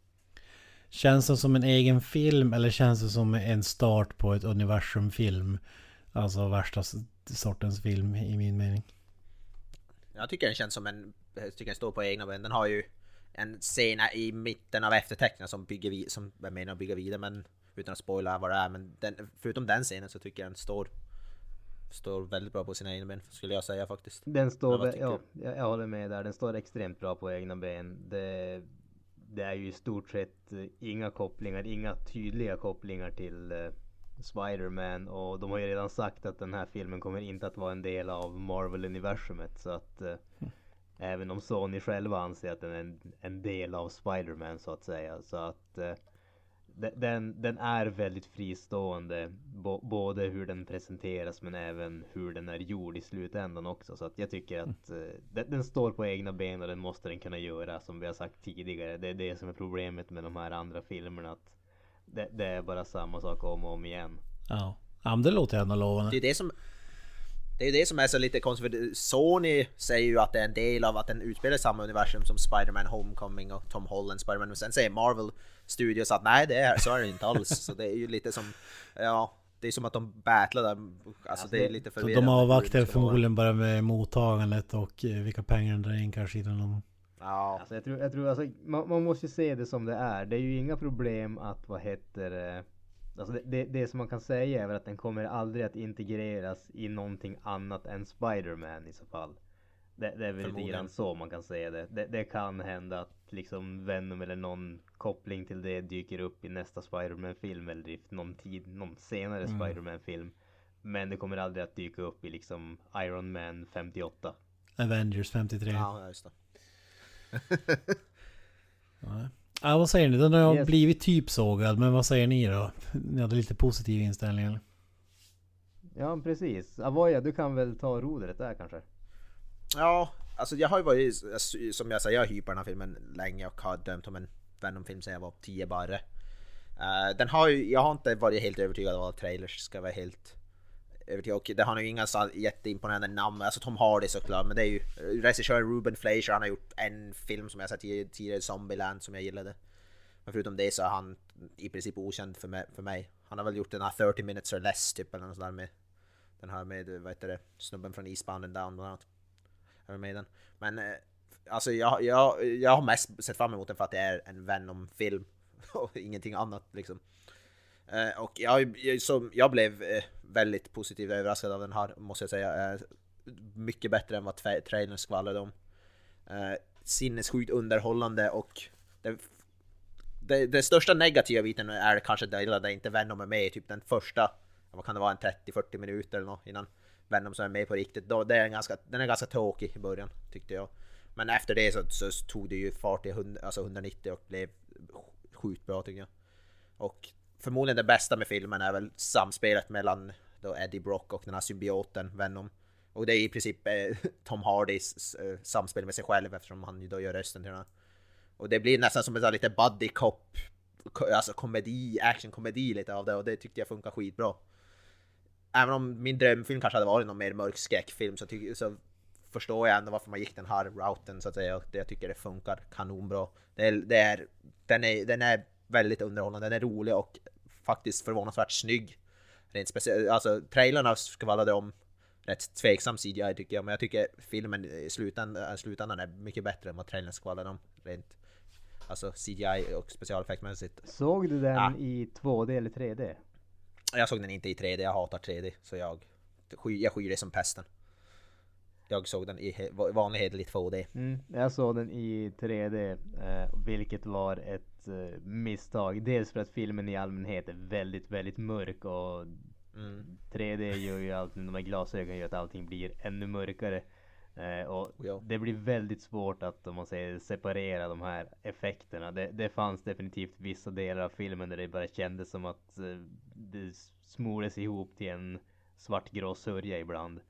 Känns det som en egen film eller känns det som en start på ett universumfilm? Alltså värsta sortens film i min mening. Jag tycker den känns som en, jag tycker den står på egna ben. Den har ju en scen i mitten av eftertexterna som bygger vid, som jag menar bygga vidare men utan att spoila vad det är. Men den, förutom den scenen så tycker jag den står, står väldigt bra på sina egna ben skulle jag säga faktiskt. Den står, Ja, jag, jag håller med där. Den står extremt bra på egna ben. Det, det är ju i stort sett eh, inga kopplingar, inga tydliga kopplingar till eh, Spider-Man och de har ju redan sagt att den här filmen kommer inte att vara en del av Marvel-universumet så att eh, även om Sony själva anser att den är en, en del av Spider-Man så att säga så att de- den, den är väldigt fristående bo, både hur den presenteras men även hur den är gjord i slutändan också så att jag tycker att eh, den, den står på egna ben och den måste den kunna göra som vi har sagt tidigare det är det som är problemet med de här andra filmerna att det, det är bara samma sak om och om igen Ja. Ja men det låter ändå Det lovande. är det som det är det som är så lite konstigt, Sony säger ju att det är en del av att den utspelar samma universum som Spider-Man Homecoming och Tom Holland Spider-Man, men sen säger Marvel Studios att nej det är så är det inte alls. Så det är ju lite som, ja, det är som att de battlar där, alltså det är lite Så förvirrande. de avvaktar vara. förmodligen bara med mottagandet och eh, vilka pengar de drar in kanske innan de... Ja, Alltså jag tror, jag tror alltså, man, man måste ju se det som det är. Det är ju inga problem att, vad heter det, Alltså det, det, det som man kan säga är väl att den kommer aldrig att integreras i någonting annat än Spider-Man i så fall. Det, det är väl lite grann så man kan säga det. det. Det kan hända att liksom Venom eller någon koppling till det dyker upp i nästa Spider-Man-film eller i någon tid, någon senare Spider-Man-film. Men det kommer aldrig att dyka upp i liksom Iron Man 58. Avengers 53. Ja. ja just det. Ja, vad säger ni? Den har Yes. blivit typ sågad, men vad säger ni då? Ni hade lite positiv inställning eller? Ja precis. Avoya du kan väl ta rodret där kanske? Ja, alltså jag har ju varit, som jag säger, jag har hypat den här filmen länge och har dömt om en Venom-film sen jag var 10 bara. Eh, den har ju, jag har inte varit helt övertygad av alla trailers, ska vara helt övertygad. Och det har ju inga så jätteimponerande namn, alltså Tom Hardy såklart, men det är ju regissören Ruben Fleischer, han har gjort en film som jag sett tidigare, Zombieland, som jag gillade. Men förutom det så är han i princip okänd för mig. För mig. Han har väl gjort den här 30 minutes or less typ eller något sånt där med den här med, vad heter det, snubben från Eastbound and Down bland annat. Är med den. Men eh, alltså jag, jag, jag har mest sett fram emot den för att det är en Venom-film. och ingenting annat liksom. Eh, och jag, jag, som, jag blev eh, väldigt positivt överraskad av den här, måste jag säga. Eh, mycket bättre än vad trailern skvallrade om. Eh, sinnessjukt underhållande och det, det, det, största negativa biten är kanske det där inte Venom är med, typ den första, vad kan det vara, en 30-40 minuter eller något innan Venom som är med på riktigt. Då, det är en ganska, den är ganska tråkig i början, tyckte jag. Men efter det så, så tog det ju fart i 100, alltså 190 och blev sjukt bra tycker jag. Och förmodligen det bästa med filmen är väl samspelet mellan då Eddie Brock och den här symbioten Venom. Och det är i princip eh, Tom Hardys eh, samspel med sig själv eftersom han ju då gör rösten till den här. Och det blir nästan som en lite buddy cop, alltså komedi, actionkomedi lite av det och det tyckte jag funkar skitbra. Även om min drömfilm kanske hade varit någon mer mörk skräckfilm så, så förstår jag ändå varför man gick den här routen så att säga. Och jag tycker det funkar kanonbra. Det är, det är, den, är, den är väldigt underhållande, den är rolig och faktiskt förvånansvärt snygg. Rent speciellt, alltså trailerna skvallrade om rätt tveksam CGI tycker jag, men jag tycker filmen i slutändan, slutändan är mycket bättre än vad trailern skvallrade om. Rent alltså CGI och specialeffektmässigt. Såg du den ja. i 2D eller 3D? Jag såg den inte i 3D, jag hatar 3D. Så jag, jag skyr det som pesten. Jag såg den i vanlig hederlig 2D. Mm, jag såg den i 3D, eh, vilket var ett eh, misstag. Dels för att filmen i allmänhet är väldigt, väldigt mörk och mm. 3D gör ju alltid, de här glasögonen gör att allting blir ännu mörkare. Eh, och ja. det blir väldigt svårt att, om man säger, separera de här effekterna. Det, det fanns definitivt vissa delar av filmen där det bara kändes som att eh, det smordes ihop till en svartgrå sörja ibland.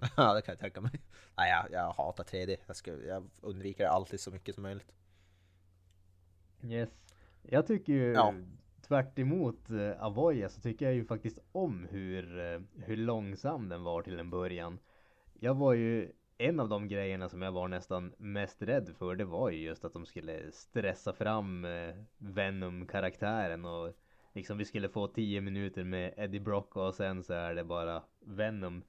ja, det kan jag tänka mig. Nej, jag, jag hatar 3D. Jag, ska, jag undviker det alltid så mycket som möjligt. Yes. Jag tycker ju ja. tvärt emot uh, Avoya så tycker jag ju faktiskt om hur, uh, hur långsam den var till en början. Jag var ju en av de grejerna som jag var nästan mest rädd för det var ju just att de skulle stressa fram uh, Venom-karaktären och liksom vi skulle få 10 minuter med Eddie Brock och sen så är det bara Venom.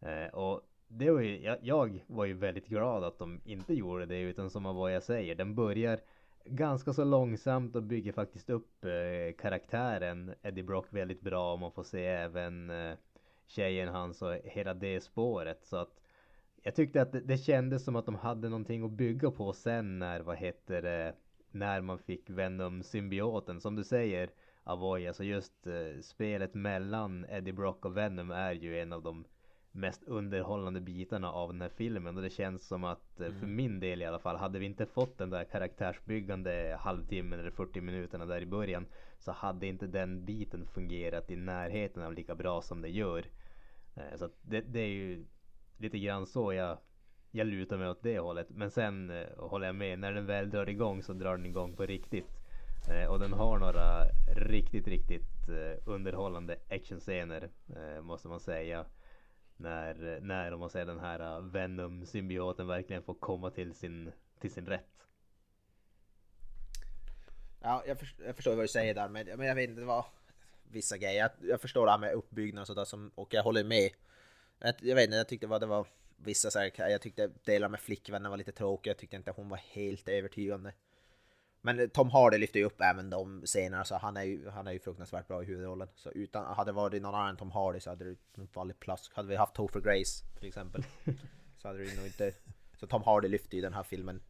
Eh, och det var ju, jag, jag, var ju väldigt glad att de inte gjorde det utan som vad jag säger, den börjar ganska så långsamt och bygger faktiskt upp eh, karaktären Eddie Brock väldigt bra och man får se även eh, tjejen hans och hela det spåret så att jag tyckte att det, det kändes som att de hade någonting att bygga på sen när, vad heter det, när man fick Venom-symbioten. Som du säger, Avoya, så just eh, spelet mellan Eddie Brock och Venom är ju en av de mest underhållande bitarna av den här filmen och det känns som att mm. för min del i alla fall hade vi inte fått den där karaktärsbyggande halvtimmen eller 40 minuterna där i början så hade inte den biten fungerat i närheten av lika bra som det gör. Eh, så det, det, är ju lite grann så jag, jag lutar mig åt det hållet. Men sen eh, håller jag med, när den väl drar igång så drar den igång på riktigt. Eh, och den har några riktigt, riktigt underhållande actionscener måste man säga när, när om man säger den här äh, Venom-symbioten verkligen får komma till sin, till sin rätt. Ja, jag, förstår, jag förstår vad du säger där, men, men jag vet inte vad vissa grejer. Jag, jag förstår det här med uppbyggnad och sådär som, och jag håller med. Jag, jag vet inte, jag tyckte vad det var vissa så här, jag tyckte delar med flickvännen var lite tråkiga. Jag tyckte inte hon var helt övertygande. Men Tom Hardy lyfter ju upp även de scenerna, så han är ju, han är ju fruktansvärt bra i huvudrollen. Så utan, hade det varit någon annan än Tom Hardy så hade det fallit plask. Hade vi haft Topher Grace till exempel så hade det nog inte... Så Tom Hardy lyfter ju den här filmen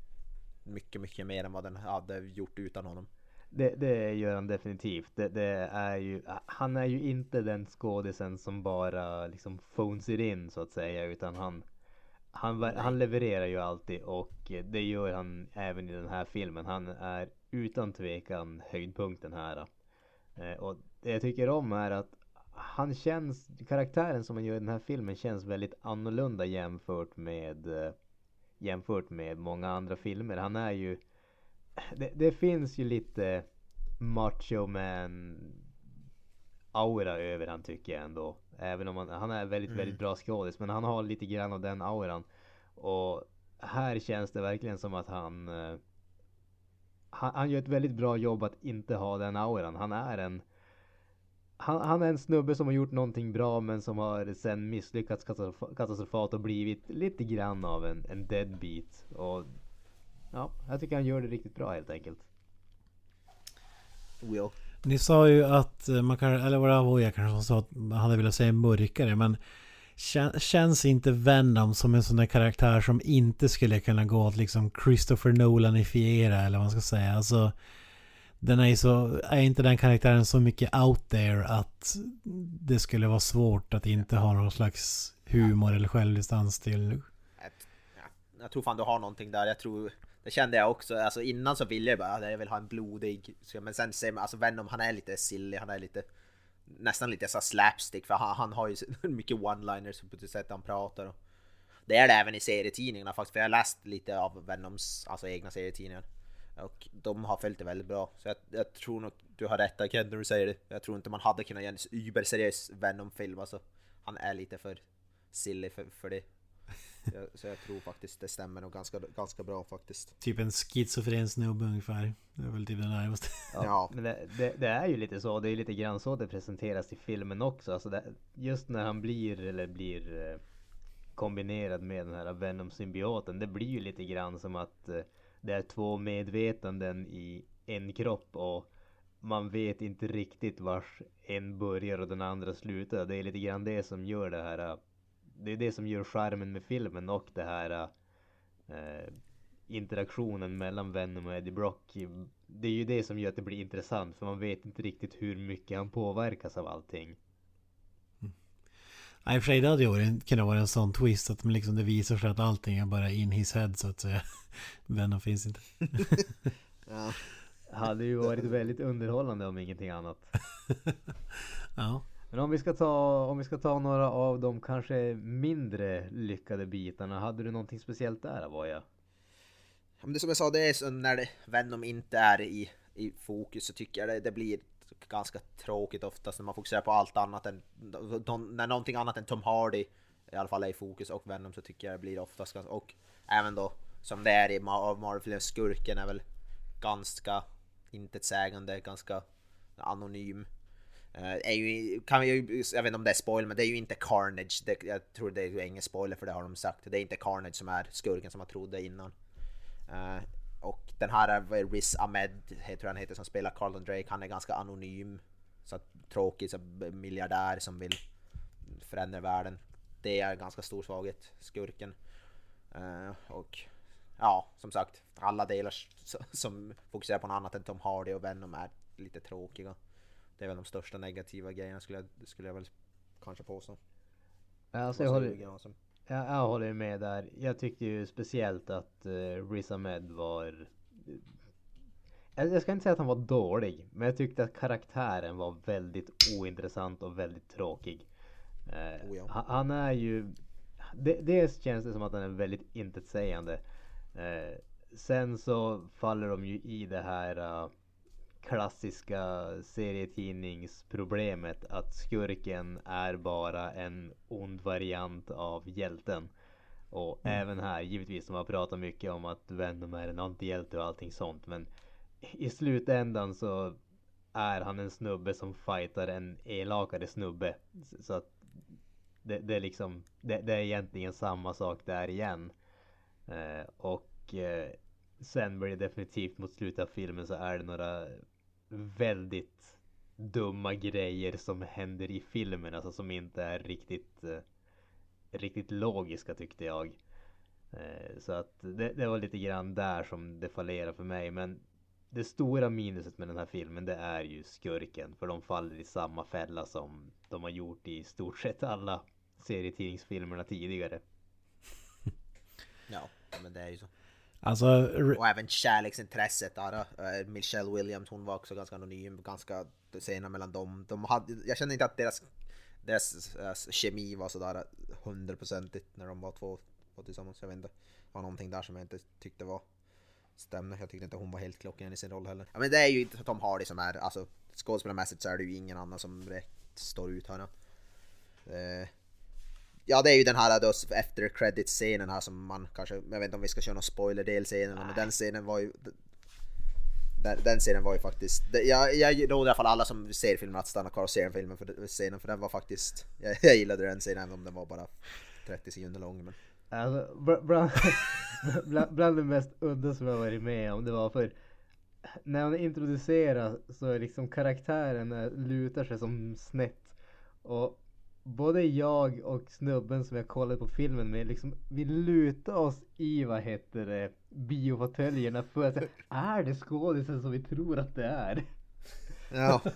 mycket, mycket mer än vad den hade gjort utan honom. Det, det gör han definitivt. Det, det, är ju, han är ju inte den skådisen som bara liksom phones it in så att säga, utan han han, han levererar ju alltid och det gör han även i den här filmen. Han är utan tvekan höjdpunkten här. Eh, och det jag tycker om är att han känns, karaktären som han gör i den här filmen känns väldigt annorlunda jämfört med eh, jämfört med många andra filmer. Han är ju det, det finns ju lite macho man aura över han tycker jag ändå. Även om han, han är väldigt, mm. väldigt bra skådis. Men han har lite grann av den auran. Och här känns det verkligen som att han, uh, han... Han gör ett väldigt bra jobb att inte ha den auran. Han är en... Han, han, är en snubbe som har gjort någonting bra men som har sen misslyckats katastrofalt och blivit lite grann av en, en deadbeat. Och ja, jag tycker han gör det riktigt bra helt enkelt. Will. Ni sa ju att eh, man kan, eller var det Avoya kanske som sa att man hade velat säga mörkare men Känns inte Venom som en sån där karaktär som inte skulle kunna gå att liksom Christopher Nolanifiera eller vad man ska säga. Alltså Den är ju så, är inte den karaktären så mycket out there att det skulle vara svårt att inte ha någon slags humor eller självdistans till Jag, jag tror fan du har någonting där. Jag tror det kände jag också. Alltså innan så ville jag bara ah, jag vill ha en blodig. Men sen ser man alltså Venom, han är lite silly, han är lite nästan lite så slapstick för han, han har ju mycket one-liners på det sätt, han pratar. Och det är det även i serietidningarna faktiskt, för jag har läst lite av Venoms alltså egna serietidningar. Och de har följt det väldigt bra. Så jag, jag tror nog du har rätt där när du säger det. Jag tror inte man hade kunnat göra en überseriös Venom-film. Alltså, han är lite för silly för, för det. Jag, så jag tror faktiskt det stämmer nog ganska, ganska bra faktiskt. typ en schizofren snubbe ungefär. Det är väl typ det närmaste. Ja, Ja. Men det, det, det är ju lite så. Det är lite grann så det presenteras i filmen också. Alltså det, just när han blir eller blir eh, kombinerad med den här Venom-symbioten. Det blir ju lite grann som att eh, det är två medvetanden i en kropp och man vet inte riktigt vars en börjar och den andra slutar. Det är lite grann det som gör det här. Eh, Det är det som gör charmen med filmen och det här eh, interaktionen mellan Venom och Eddie Brock. Det är ju det som gör att det blir intressant för man vet inte riktigt hur mycket han påverkas av allting. Nej, i och för sig det hade ju kunnat vara en sån twist att liksom det visar sig att allting är bara in his head så att säga. Venom finns inte. Ja. Hade ju varit väldigt underhållande om ingenting annat. Ja. Men om vi ska ta, om vi ska ta några av de kanske mindre lyckade bitarna. Hade du någonting speciellt där Avoya? Men det som jag sa, det är så när det, Venom inte är i, i fokus så tycker jag det, det blir ganska tråkigt oftast när man fokuserar på allt annat än... När någonting annat än Tom Hardy i alla fall är i fokus och Venom så tycker jag det blir oftast ganska... Och även då som det är i Ma- Marvel, skurken är väl ganska intetsägande, ganska anonym. Eh, är ju, kan ju- jag vet inte om det är spoiler, men det är ju inte Carnage. Det, jag tror det är ingen spoiler för det har de sagt. Det är inte Carnage som är skurken som man trodde innan. Uh, och den här eh, är Riz Ahmed, tror jag han heter, som spelar Carlton Drake. Han är ganska anonym. Så tråkig, så miljardär som vill förändra världen. Det är ganska stor svaghet, skurken. Uh, och ja, som sagt, alla delar som fokuserar på något annat än Tom Hardy och Venom är lite tråkiga. Det är väl de största negativa grejerna skulle jag, skulle jag väl kanske påstå. Alltså jag håller, jag, jag håller med där. Jag tyckte ju speciellt att uh, Riz Ahmed var... Jag, ska inte säga att han var dålig, men jag tyckte att karaktären var väldigt ointressant och väldigt tråkig. Eh, Oh ja. han, är ju... Det, dels känns det som att han är väldigt intetsägande. Eh, sen så faller de ju i det här eh, klassiska serietidningsproblemet att skurken är bara en ond variant av hjälten. Och även här, givetvis, de har pratat mycket om att Venom är en antihjälte och allting sånt. Men i slutändan så är han en snubbe som fightar en elakare snubbe. Så att det, det är liksom, det, det är egentligen samma sak där igen. Eh, och eh, sen blir det definitivt mot slutet av filmen så är det några väldigt dumma grejer som händer i filmen. Alltså som inte är riktigt, eh, riktigt logiska tyckte jag. Eh, så att det, det var lite grann där som det fallerade för mig. Men det stora minuset med den här filmen det är ju skurken. För de faller i samma fälla som de har gjort i stort sett alla serietidningsfilmerna tidigare. Ja, men det är ju så. Alltså, Och även kärleksintresset där. Eh, Michelle Williams, hon var också ganska anonym, ganska sena mellan dem. De hade, jag kände inte att deras, deras, deras kemi var sådär hundraprocentigt när de var två, två tillsammans. Jag vet inte. Det var någonting där som jag inte tyckte var stämde. Jag tyckte inte hon var helt klockren i sin roll heller. Ja, men det är ju inte Tom Hardy som är, alltså skådespelarmässigt så är det ju ingen annan som rätt står ut här. Eh, Ja det är ju den här då efter credit scenen här som man kanske, jag vet inte om vi ska köra någon spoiler del scenen men den scenen var ju den, den scenen var ju faktiskt, jag, jag råder i alla fall alla som ser filmen att stanna kvar och se den filmen för scenen för den var faktiskt, jag, jag gillade den scenen även om den var bara 30 sekunder lång men Alltså, bl- bland, bland, bland det mest udda som jag varit med om det var för när han introduceras så är liksom karaktären eh, lutar sig som snett. Och både jag och snubben som jag kollade på filmen med liksom, vi lutar oss i vad heter det, biofåtöljerna för att säga, är det skådisen som vi tror att det är? Ja.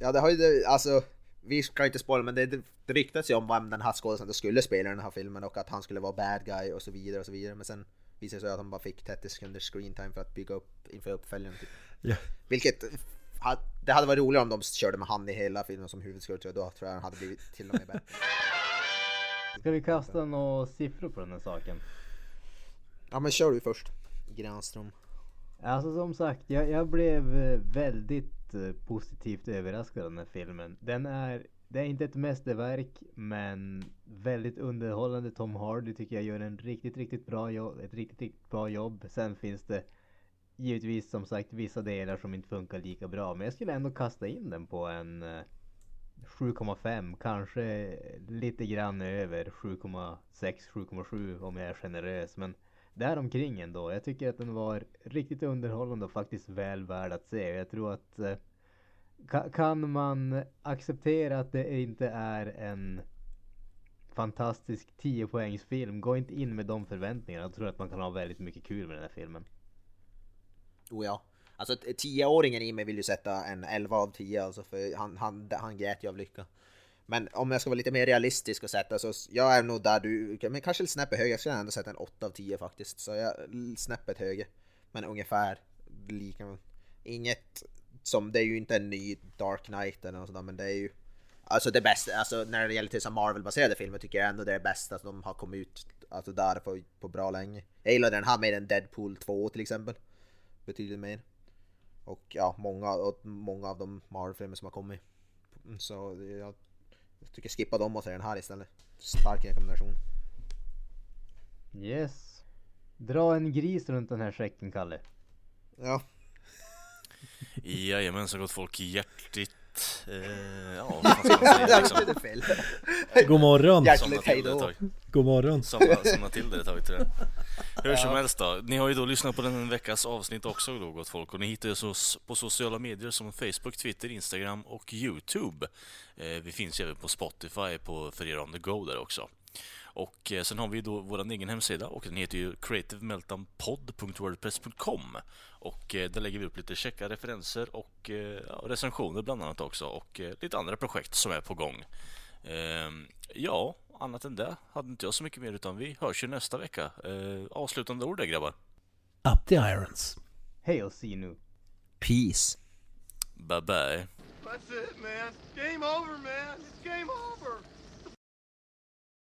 ja, det har ju alltså vi ska inte spoila men det, det ryktas ju om vem den här skådespelaren skulle spela i den här filmen och att han skulle vara bad guy och så vidare och så vidare men sen visade det sig att han bara fick 30 sekunder screen time för att bygga upp inför uppföljaren typ. Ja. Vilket det hade varit roligare om de körde med han i hela filmen som huvudskurk då tror jag han hade blivit till och med bättre. Ska vi kasta några siffror på den här saken? Ja men kör du först. Granström. Alltså som sagt, jag, jag blev eh, väldigt eh, positivt överraskad av den här filmen. Den är, det är inte ett mästerverk men väldigt underhållande. Tom Hardy tycker jag gör en riktigt, riktigt bra jobb, ett riktigt, riktigt bra jobb. Sen finns det givetvis som sagt vissa delar som inte funkar lika bra. Men jag skulle ändå kasta in den på en eh, 7,5 kanske lite grann över 7,6 7,7 om jag är generös men däromkring ändå. Jag tycker att den var riktigt underhållande och faktiskt väl värd att se. Jag tror att eh, kan man acceptera att det inte är en fantastisk 10 poängsfilm, gå inte in med de förväntningarna. Jag tror att man kan ha väldigt mycket kul med den här filmen. Oh ja. Alltså tioåringen i mig vill ju sätta en 11 av 10 alltså för han, han, han grät ju av lycka. Men om jag ska vara lite mer realistisk och sätta så jag är nog där du, men kanske lite snäppet högre. Jag skulle ändå sätta en 8 av 10 faktiskt. Så jag snäppet högre. Men ungefär lika. Inget som, det är ju inte en ny Dark Knight eller något sånt men det är ju Alltså det bästa, alltså när det gäller till Marvel-baserade filmer tycker jag ändå det är bäst att de har kommit ut alltså där på, på bra länge. Jag gillar den här mer än Deadpool 2 till exempel. Betydligt mer. Och ja, många, och många av de Marvel-filmer som har kommit. Så jag, jag tycker skippa dem och se den här istället. Stark rekommendation. Yes. Dra en gris runt den här säcken, Kalle. Ja, Jajamensan gott folk, hjärtligt... Eh, ja, vad fan ska man säga liksom? God morgon! Hjärtligt ett tag. God morgon! Somna, till det ett tag tror jag. Hur som helst då, ni har ju då lyssnat på den veckas avsnitt också då gott folk och ni hittar oss oss på sociala medier som Facebook, Twitter, Instagram och Youtube. Eh, vi finns ju även på Spotify på för er on the go där också. Och eh, sen har vi då vår egen hemsida och den heter ju creativemeltdownpod.wordpress.com och eh, där lägger vi upp lite checka referenser och eh, ja, recensioner bland annat också och lite andra projekt som är på gång. Ehm, ja, annat än det hade inte jag så mycket mer utan vi hörs ju nästa vecka. Eh, avslutande ord där grabbar. Up the irons! Hej och see nu. Peace. Bye bye. That's it, man. Game over, man. It's game over.